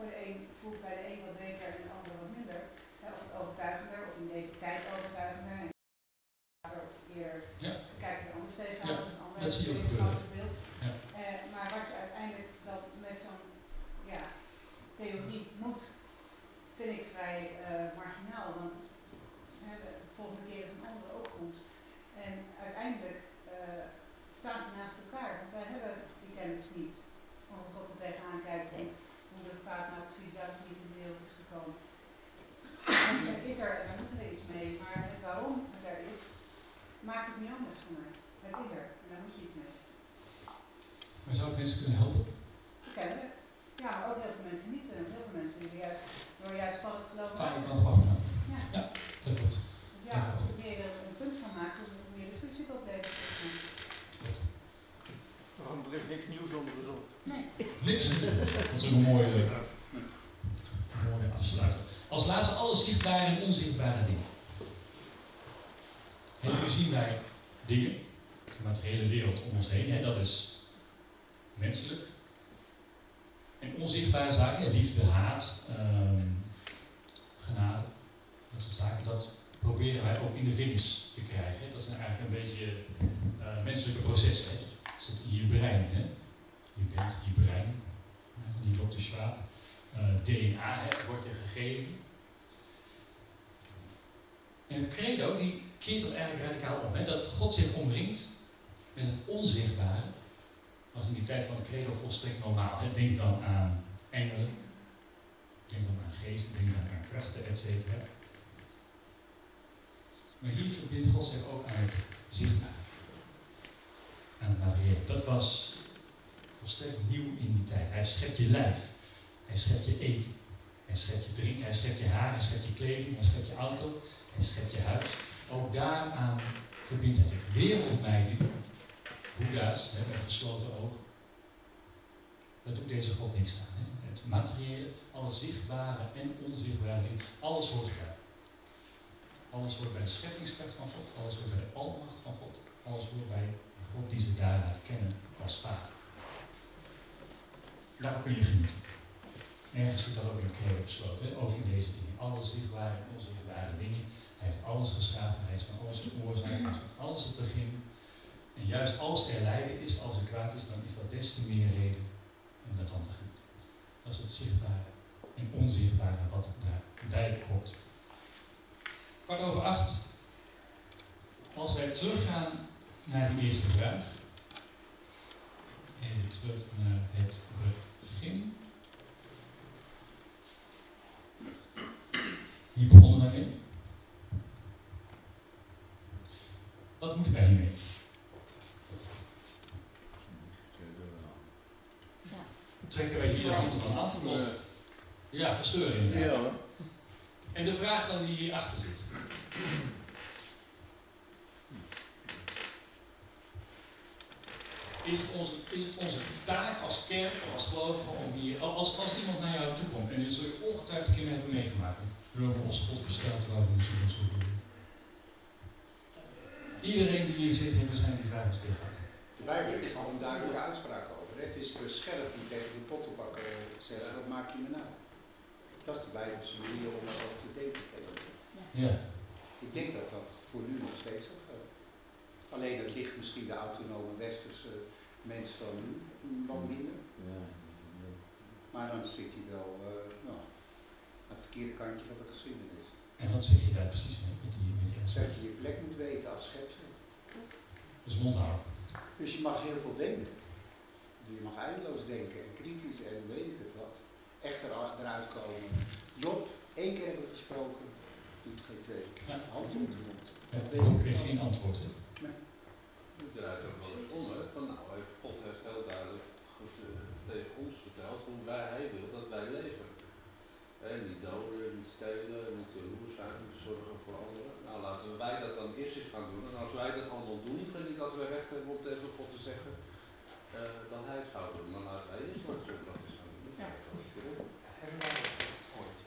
voor de een voelt bij de een wat beter en de ander wat minder. Ja, of het overtuigender, of in deze tijd overtuigender. En of eerder ja. kijken er anders tegenaan, ja, dat zie je ook. Ja. Uh, maar wat je uiteindelijk dat met zo'n ja, theorie moet, vind ik vrij uh, marginaal. Want hè, de volgende keer is een andere ook goed. En uiteindelijk uh, staan ze naast elkaar, want wij hebben die kennis niet. Omdat God er tegenaan kijkt en hoe de paard nou precies wel niet in de wereld is gekomen. het is er en daar moeten we iets mee, maar het waarom het er is, maakt het niet anders voor mij. Het is er en daar moet je iets mee. Maar zou ik mensen kunnen helpen? Kennelijk. Ja, maar ook heel veel mensen niet. En heel veel mensen die juist, door juist van het geloof... Fijne kant op achteraan. Ja. ja, dat klopt. Ja, als je meer er een punt van maakt, dan meer discussie oplevert. Waarom er is niks nieuws onder de zon? Nee. Niks nieuws. Dat is ook een mooie, een mooie afsluiter. Als laatste alle zichtbare en onzichtbare dingen. En nu zien wij dingen, de materiële wereld om ons heen, hè, dat is menselijk. En onzichtbare zaken, liefde, haat, um, genade, dat soort zaken, dat proberen wij ook in de vingers te krijgen. Dat zijn eigenlijk een beetje uh, menselijke processen. Hè. Dat zit in je brein. Hè. Je bent je brein, van die dokter Schwab. Uh, eh, DNA, hè, wordt je gegeven. En het credo die keert dat eigenlijk radicaal om. Hè, dat God zich omringt met het onzichtbare was in die tijd van het credo volstrekt normaal. Denk dan aan engelen, denk dan aan geesten, denk dan aan krachten, etc. Maar hier verbindt God zich ook aan het zichtbaar. Aan het materieel. Dat was volstrekt nieuw in die tijd. Hij schept je lijf. Hij schept je eten. Hij schept je drinken. Hij schept je haar. Hij schept je kleding. Hij schept je auto. Hij schept je huis. Ook daaraan verbindt hij zich. Wereldmeiding Boeddha's hè, met gesloten ogen. Daar doet deze God niks aan. Hè. Het materiële, alle zichtbare en onzichtbare dingen, alles hoort erbij. Alles hoort bij de scheppingskracht van God, alles hoort bij de almacht van God, alles hoort bij de God die ze daar kennen als vader. Daarvan kun je genieten. Ergens zit dat ook in het credo besloten, hè? ook in deze dingen. Alle zichtbare en onzichtbare dingen. Hij heeft alles geschapen, hij is van alles de oorzaak, hij is van alles het begin. En juist als er lijden is, als er kwaad is, dan is dat des te meer reden om daarvan te. Dat is het zichtbare en onzichtbare wat daarbij hoort. Kwart over acht. Als wij teruggaan naar die eerste vraag. En terug naar het begin. Hier begonnen we mee. Wat moeten wij hiermee? trekken wij hier de handen van af? Of, ja, verstoring. Ja. En de vraag dan die hierachter zit. Is het, onze, is het onze taak als kerk of als gelovigen om hier, als, als iemand naar jou toe komt, en dit zul je ongetwijfeld een keer hebben meegemaakt, we hebben ons God besteld, we misschien zo Iedereen die hier zit, heeft waarschijnlijk die vraag eens gehad. De Bijbel heeft een duidelijke uitspraak over. Het is de scherf die tegen de pottenbakker zegt, wat maak je me nou? Dat is de Bijbelse manier om erover te denken Ja. Ik denk dat dat voor nu nog steeds zo geldt. Alleen het ligt misschien de autonome westerse mens van nu wat minder. Ja. Maar dan zit hij wel uh, nou, aan het verkeerde kantje van de geschiedenis. En wat zeg je daar precies mee met die, met die Dat je je plek moet weten als schepsel. Dus mond houden. Dus je mag heel veel denken. Je mag eindeloos denken en kritisch en weet ik het wat. Echt eruit komen. Job, één keer hebben we gesproken, doet geen twee. Ja. Hand op de mond. Ja, kreeg geen antwoord. Nee. Het draait ook wel eens onder. Van nou, God heeft heel duidelijk tegen ons verteld hoe wij, hij wil dat wij leven. Niet doden, niet stelen, niet jaloers zijn, niet zorgen voor anderen. Nou, laten wij dat dan eerst eens gaan doen. En als wij dat allemaal doen, vind ik dat we recht hebben om tegen God te zeggen, uh, dan hij het houden. Maar laten wij eerst maar dat gaan doen. Ja. Hebben wij dat ooit?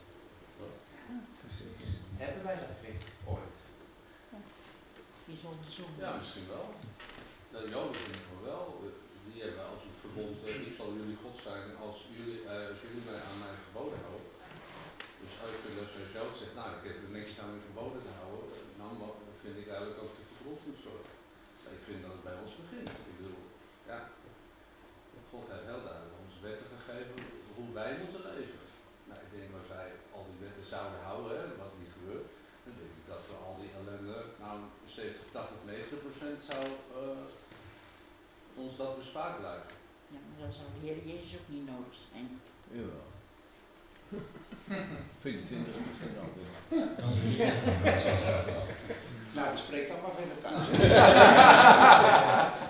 Hebben wij dat gericht ooit? Ja, misschien wel. De Joden in ieder geval wel. Die hebben als een verbond, eh, ik zal jullie God zijn als jullie, uh, als jullie mij aan mijn geboden houden. Dus als je dus als Jood zegt, nou ik heb er niks aan mijn geboden te houden, dan vind ik eigenlijk ook dat je ons moet zorgen. Ik vind dat het bij ons begint. God heeft heel duidelijk onze wetten gegeven hoe wij moeten leven. Nou, ik denk als wij al die wetten zouden houden, hè, wat niet gebeurt, dan denk ik dat we al die ellende, nou 70, 80, 90 procent zou uh, ons dat bespaard blijven. Ja, maar dan zou de Heer Jezus ook niet nodig zijn. Jawel. 24 procent alweer. Dan je niet Nou, spreek dan maar verder thuis.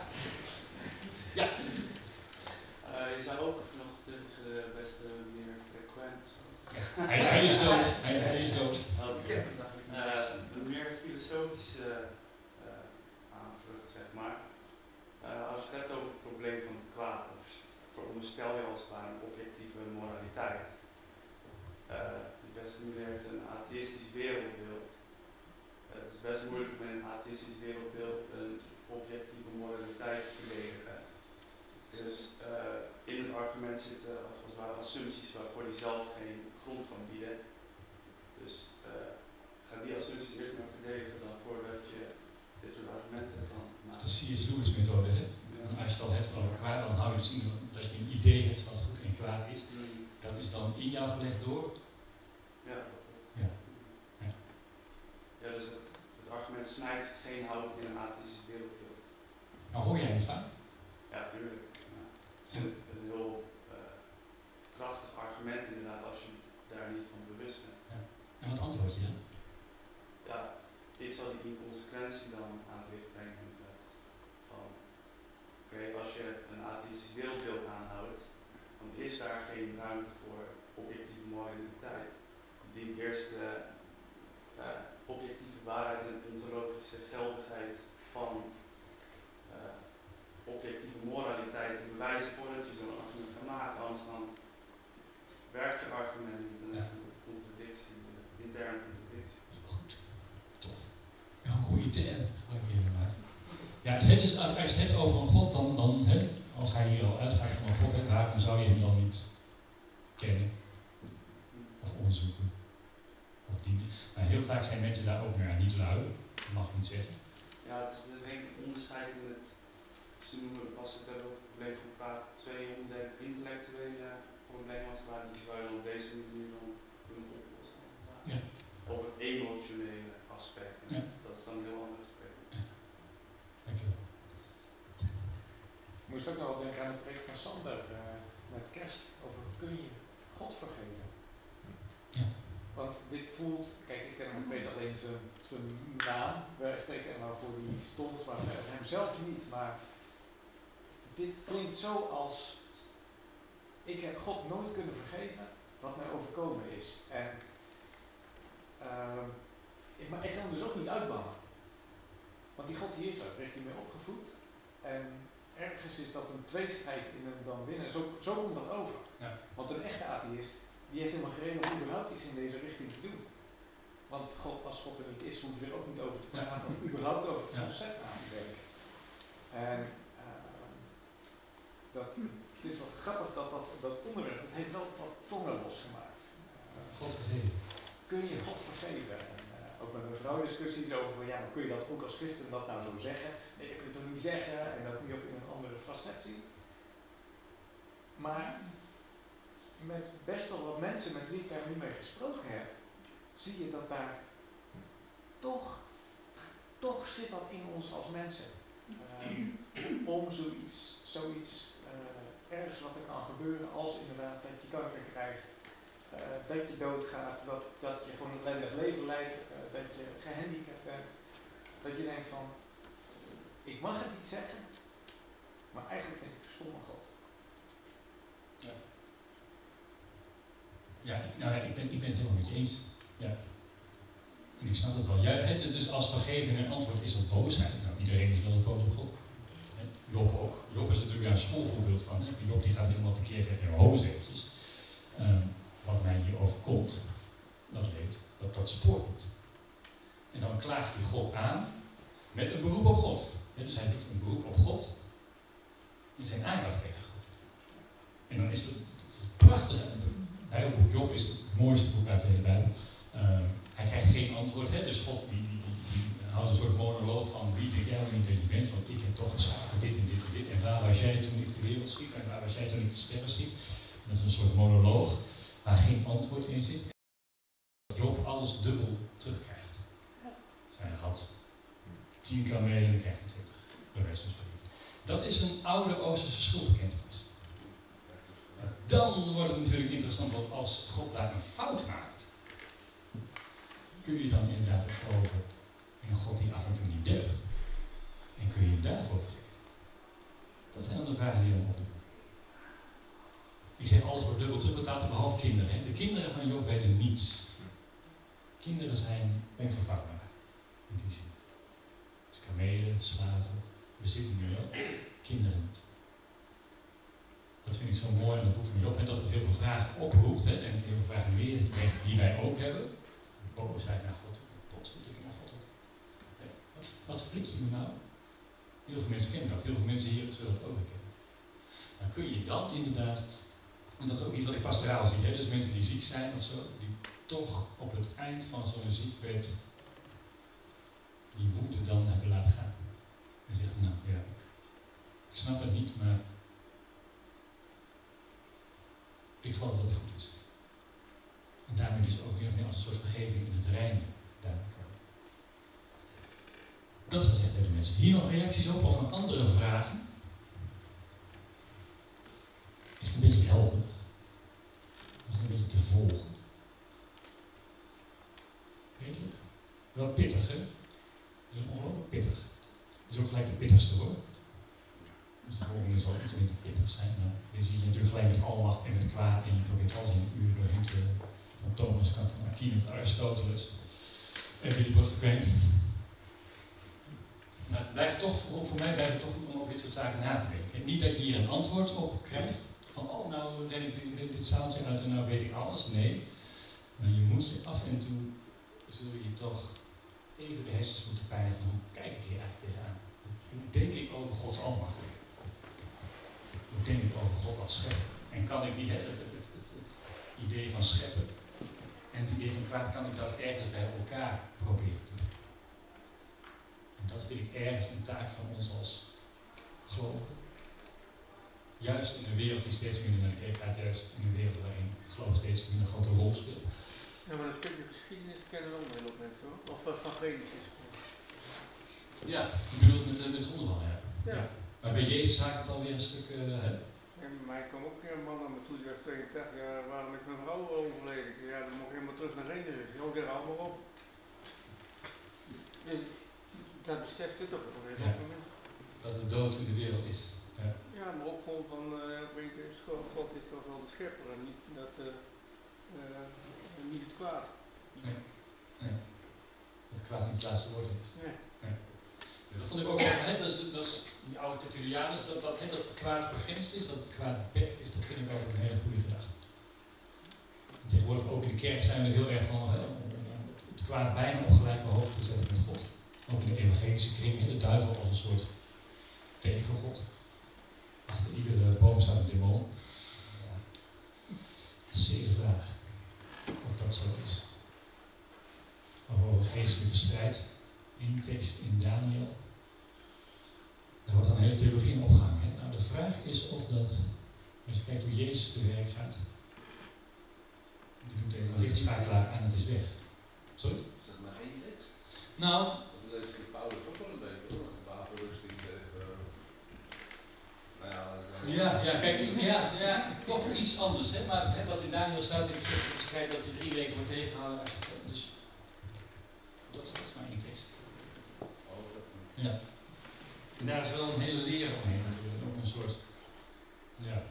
van Sander uh, met kerst over kun je God vergeven. Ja. Want dit voelt, kijk ik ken hem, ik weet alleen zijn, zijn naam, wij spreken er maar voor die stond, maar hem zelf niet, maar dit klinkt zo als ik heb God nooit kunnen vergeven wat mij overkomen is. En uh, ik, maar ik kan hem dus ook niet uitbannen. Want die God die is er, er is hij mee opgevoed. En ergens is dat een tweestrijd in hem dan winnen. Zo, zo komt dat over. Ja. Want een echte atheïst, die heeft helemaal geen reden om überhaupt iets in deze richting te doen. Want God, als God er niet is, hoef je er ook niet over te praten of überhaupt over het concept aan te denken. En uh, dat, het is wel grappig dat dat, dat onderwerp, dat heeft wel wat tongen losgemaakt. Uh, God vergeven. Kun je God vergeven? En, uh, ook met mijn vrouw discussies over, ja, maar kun je dat ook als christen dat nou zo zeggen? Nee, dat kun je toch niet zeggen en dat niet op in een andere facet. Maar met best wel wat mensen met wie ik daar nu mee gesproken heb, zie je dat daar toch, toch zit dat in ons als mensen. Uh, om zoiets, zoiets uh, ergens wat er kan gebeuren als inderdaad dat je kanker krijgt, uh, dat je doodgaat, dat, dat je gewoon een ellendig leven leidt, dat je gehandicapt bent. Dat je denkt van, ik mag het niet zeggen, maar eigenlijk vind ik het stom van God. Ja. Ja, ik, nou, ik, ben, ik ben het helemaal je eens. Ja. En ik snap het wel. Het is dus als vergeving een antwoord is op boosheid. Nou, iedereen is wel een boos op God. Job ook. Job is natuurlijk een schoolvoorbeeld van. Job die gaat helemaal tekeer zeggen, ho eventjes. ehm, wat mij hier overkomt, dat weet, dat dat spoort niet. En dan klaagt hij God aan met een beroep op God. dus hij doet een beroep op God in zijn aandacht tegen God. En dan is het, het prachtige, het Bijbelboek Job is het mooiste boek uit de hele Bijbel. Ehm, hij krijgt geen antwoord, hè? dus God die, die, die, die, houdt een soort monoloog van wie denk jij wel niet dat je bent, want ik heb toch geschapen dit en dit en dit. En waar was jij toen ik de wereld schiep en waar was jij toen ik de sterren schiep? Dat is een soort monoloog waar geen antwoord in zit. En Job alles dubbel terugkrijgt. Hij had tien kamelen en dan krijgt hij twintig, wijze van spreken. Dat is een oude Oosterse schuldbekentenis. Dan wordt het natuurlijk interessant, want als God daar een fout maakt, kun je dan inderdaad geloven in een God die af en toe niet deugt. En kun je hem daarvoor vergeven? Dat zijn dan de vragen die je dan opdoen. Ik zeg alles wordt dubbel terugbetaald, behalve kinderen. Hè. De kinderen van Job weten niets. Kinderen zijn onvervangbaar, in die zin. Dus kamelen, slaven, bezitten nu wel, kinderen. Dat vind ik zo mooi aan het boek van Job, en dat het heel veel vragen oproept, hè, en heel veel vragen leert die wij ook hebben. Boosheid naar God, voel ik naar God? Wat, wat flik je me nou? Heel veel mensen kennen dat, heel veel mensen hier zullen dat ook herkennen. Dan kun je dan inderdaad, en dat is ook iets wat ik pastoraal zie, hè, dus mensen die ziek zijn of zo, die toch op het eind van zo'n ziekbed die woede dan hebben laten gaan. En zeggen, nou ja, ik snap het niet, maar ik geloof dat het goed is. En daarmee is ook weer als een soort vergeving in het reinen duidelijk Dat gezegd hebben mensen. Hier nog reacties op of een andere vragen? Is het een beetje helder? Is het een beetje te volgen? Redelijk? Wel pittig, hè? Het is ongelooflijk pittig. Is ook gelijk de pittigste hoor. Dus de volgende zal iets minder pittig zijn. Je ziet je natuurlijk gelijk met almacht en met kwaad en je probeert alles in een uur doorheen te van Thomas Kant, van Aristoteles en Willy Botterqueen. Maar het blijft toch, voor, mij blijft het toch goed om over dit soort zaken na te denken. Niet dat je hier een antwoord op krijgt, van oh nou ren ik dit, dit zaaltje uit en nou weet ik alles. Nee, je moet af en toe, zul je toch even de hersens moeten pijnen van hoe kijk ik hier eigenlijk tegenaan? Hoe denk ik over Gods almacht? Hoe denk ik over God als schepper? En kan ik die, het, idee van scheppen en het idee van kwaad, kan ik dat ergens bij elkaar proberen te doen? En dat vind ik ergens een taak van ons als gelovigen. Juist in een wereld die steeds minder naar de gaat, juist in een wereld waarin geloof steeds minder een grote rol speelt. Ja, maar een stukje geschiedenis kennen we ook een hele mensen. Of uh, van Genesis. Ja, ik bedoel met, uh, met het onderval, ja. ja. ja. Maar bij Jezus haakt het alweer een stuk. Uh, hè? En mij kwam ook een man naar me toe, die was 82 jaar, waarom is mijn vrouw overleden? Ja, dan mocht je helemaal terug naar Genesis. Ja, zeg allemaal op. Dus dat beseft je toch op een ja. moment. Dat er dood in de wereld is. Ja, ja maar ook gewoon van, uh, weet je, God is toch wel de schepper en niet dat. Uh, niet het kwaad. Nee. nee. Het kwaad niet het laatste woord heeft. Nee. Dat vond ik ook wel, hè, dat is die oude Tertullianus, dat, dat, het kwaad begrensd is, dat het kwaad beperkt is, dat vind ik altijd een hele goede gedachte. Tegenwoordig ook in de kerk zijn we heel erg van het kwaad bijna op gelijke hoogte te zetten met God. Ook in de evangelische kring, de duivel als een soort tegengod. Achter iedere boom staat een demon. Ja. Zeer vraag of dat zo is. Over geestelijke strijd in tekst in Daniel. Daar wordt dan een hele theologie in opgehangen. Nou, de vraag is of dat, als je kijkt hoe Jezus te werk gaat, die doet even een lichtschakelaar en het is weg. Sorry? Is dat maar één tekst? Nou. Dat lees je Paulus ook wel een beetje hoor. Wapenrusting tegen. Nou ja, ja, ja, kijk, ja, ja, toch iets anders. Hè? Maar hè, wat in Daniel staat in de strijd dat je drie weken wordt tegengehouden. Dus dat is, dat is maar één tekst. Ja. En daar is wel een hele leer omheen natuurlijk. Ook een soort ja,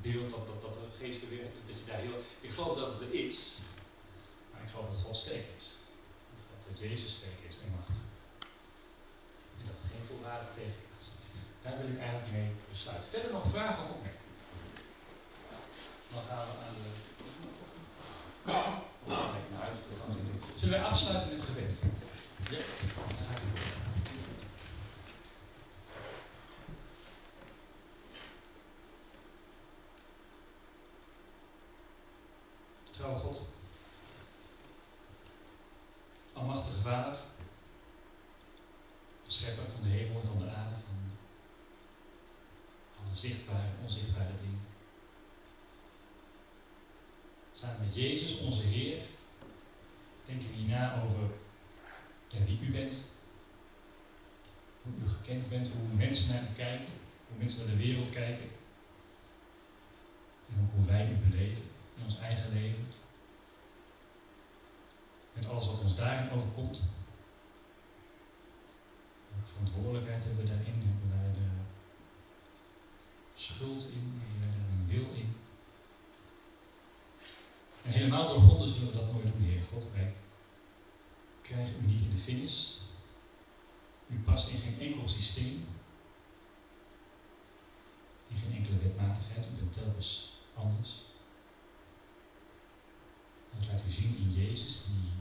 beeld dat, dat, dat de geesten weer, dat je daar heel... Ik geloof dat het er is, maar ik geloof dat God sterk is. Ik geloof dat Jezus sterk is en machtig. En dat er geen volwaardig tegenkracht is. Daar wil ik eigenlijk mee besluiten. Verder nog vragen of opmerkingen? Dan gaan we aan de. Zullen wij afsluiten met gebed? Ja, daar ga ik voor. Trouwe God. Almachtige Vader. Schepper van de hemel en van de aarde, van alle zichtbare en onzichtbare dingen. Samen met Jezus, onze Heer, denken we hierna over wie u bent, hoe u gekend bent, hoe mensen naar u kijken, hoe mensen naar de wereld kijken en ook hoe wij u beleven in ons eigen leven. Met alles wat ons daarin overkomt. Welke verantwoordelijkheid hebben we daarin? Hebben wij de schuld in? Hebben wij daar een wil in? En helemaal doorgronden zullen we dat nooit doen, Heer God. Wij krijgen u niet in de vingers. U past in geen enkel systeem. In geen enkele wetmatigheid. U bent telkens anders. Dat laat u zien in Jezus, die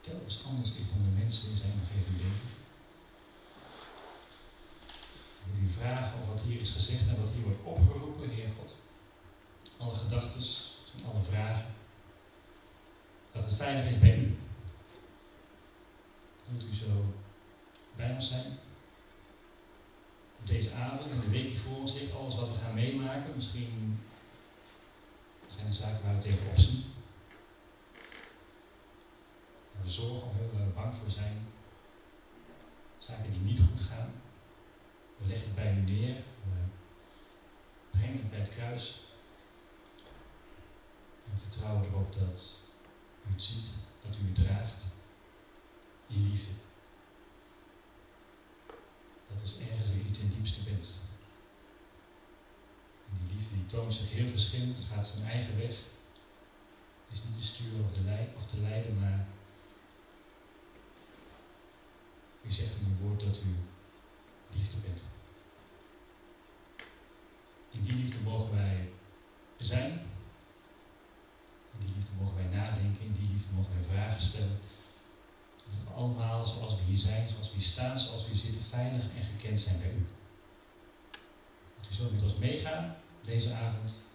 telkens anders is dan de mensen in zijn omgeving leven. Ik wil u vragen of wat hier is gezegd en wat hier wordt opgeroepen, Heer God. Alle gedachten en alle vragen. Dat het veilig is bij u. Wilt u zo bij ons zijn? Op deze avond, in de week die voor ons ligt, alles wat we gaan meemaken. Misschien zijn zaken waar we tegenop zien. Waar we zorgen waar we bang voor zijn. Zaken die niet goed gaan. We leggen het bij u neer. We brengen het bij het kruis. En vertrouwen erop dat u het ziet, dat u het draagt. In liefde. Dat is ergens wie u ten diepste bent. En die liefde die toont zich heel verschillend, gaat zijn eigen weg. Is niet te sturen of te, leiden, of te leiden, maar u zegt in uw woord dat u liefde bent. In die liefde mogen wij zijn. In die liefde mogen wij nadenken. In die liefde mogen wij vragen stellen. Dat we allemaal, zoals we hier zijn, zoals we hier staan, zoals we hier zitten, veilig en gekend zijn bij u. Dat u zo met ons meegaan deze avond.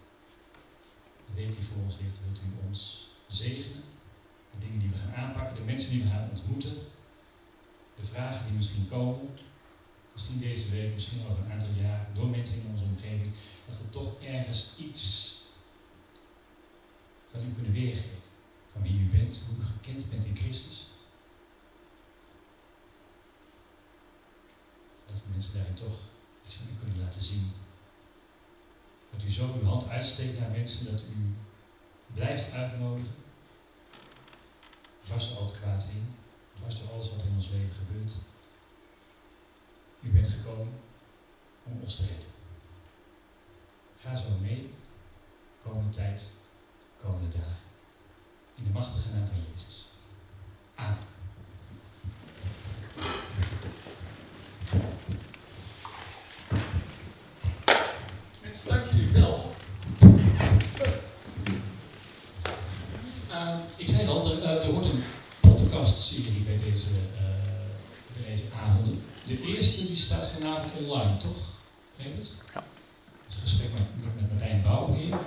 De week die voor ons ligt, wilt u ons zegenen. De dingen die we gaan aanpakken, de mensen die we gaan ontmoeten. De vragen die misschien komen. Misschien deze week, misschien over een aantal jaar, door mensen in onze omgeving. Dat we toch ergens iets van u kunnen weergeven. Van wie u bent, hoe u gekend bent in Christus. Dat we mensen daarin toch iets van u kunnen laten zien. Dat u zo uw hand uitsteekt naar mensen, dat u blijft uitnodigen. Door al het kwaad heen, dwars door alles wat in ons leven gebeurt. U bent gekomen om ons te redden. Ga zo mee, komende tijd, komende dagen. In de machtige naam van Jezus. Amen. Mensen, dank jullie wel. Uh, ik zei al, er, uh, er hoort een podcastserie bij deze, uh, bij deze avonden. De eerste die staat vanavond online, toch? Evert? Ja. Het is een gesprek met, met, met Martijn Bouwheer.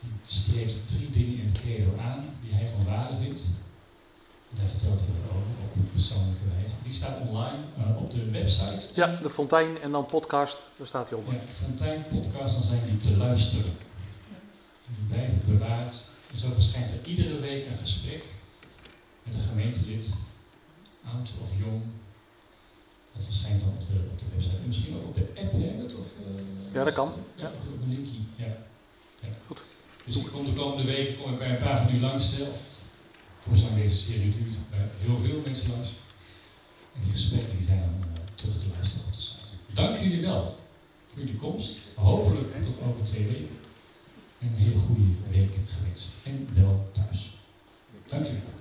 Die streept drie dingen in het credo aan die hij van waarde vindt. En daar vertelt hij wat over op persoonlijke wijze. Die staat online uh, op de website. Ja, de Fontein en dan podcast, daar staat hij op. Ja, Fontein podcast, dan zijn die te luisteren. Die blijven bewaard. En zo verschijnt er iedere week een gesprek met een gemeentelid, oud of jong. Dat verschijnt dan op de, op de website. En misschien ook op de app, hè? Of, uh, ja, dat kan. Ja, ook een linkje. Ja. ja. Goed. Dus ik kom de komende weken kom ik bij een paar van u langs. Of voor zolang deze serie duurt, bij heel veel mensen langs. En die gesprekken die zijn dan uh, terug te luisteren op de site. Dank jullie wel voor jullie komst. Hopelijk tot over twee weken. En een heel goede week geweest. En wel thuis. Dank jullie.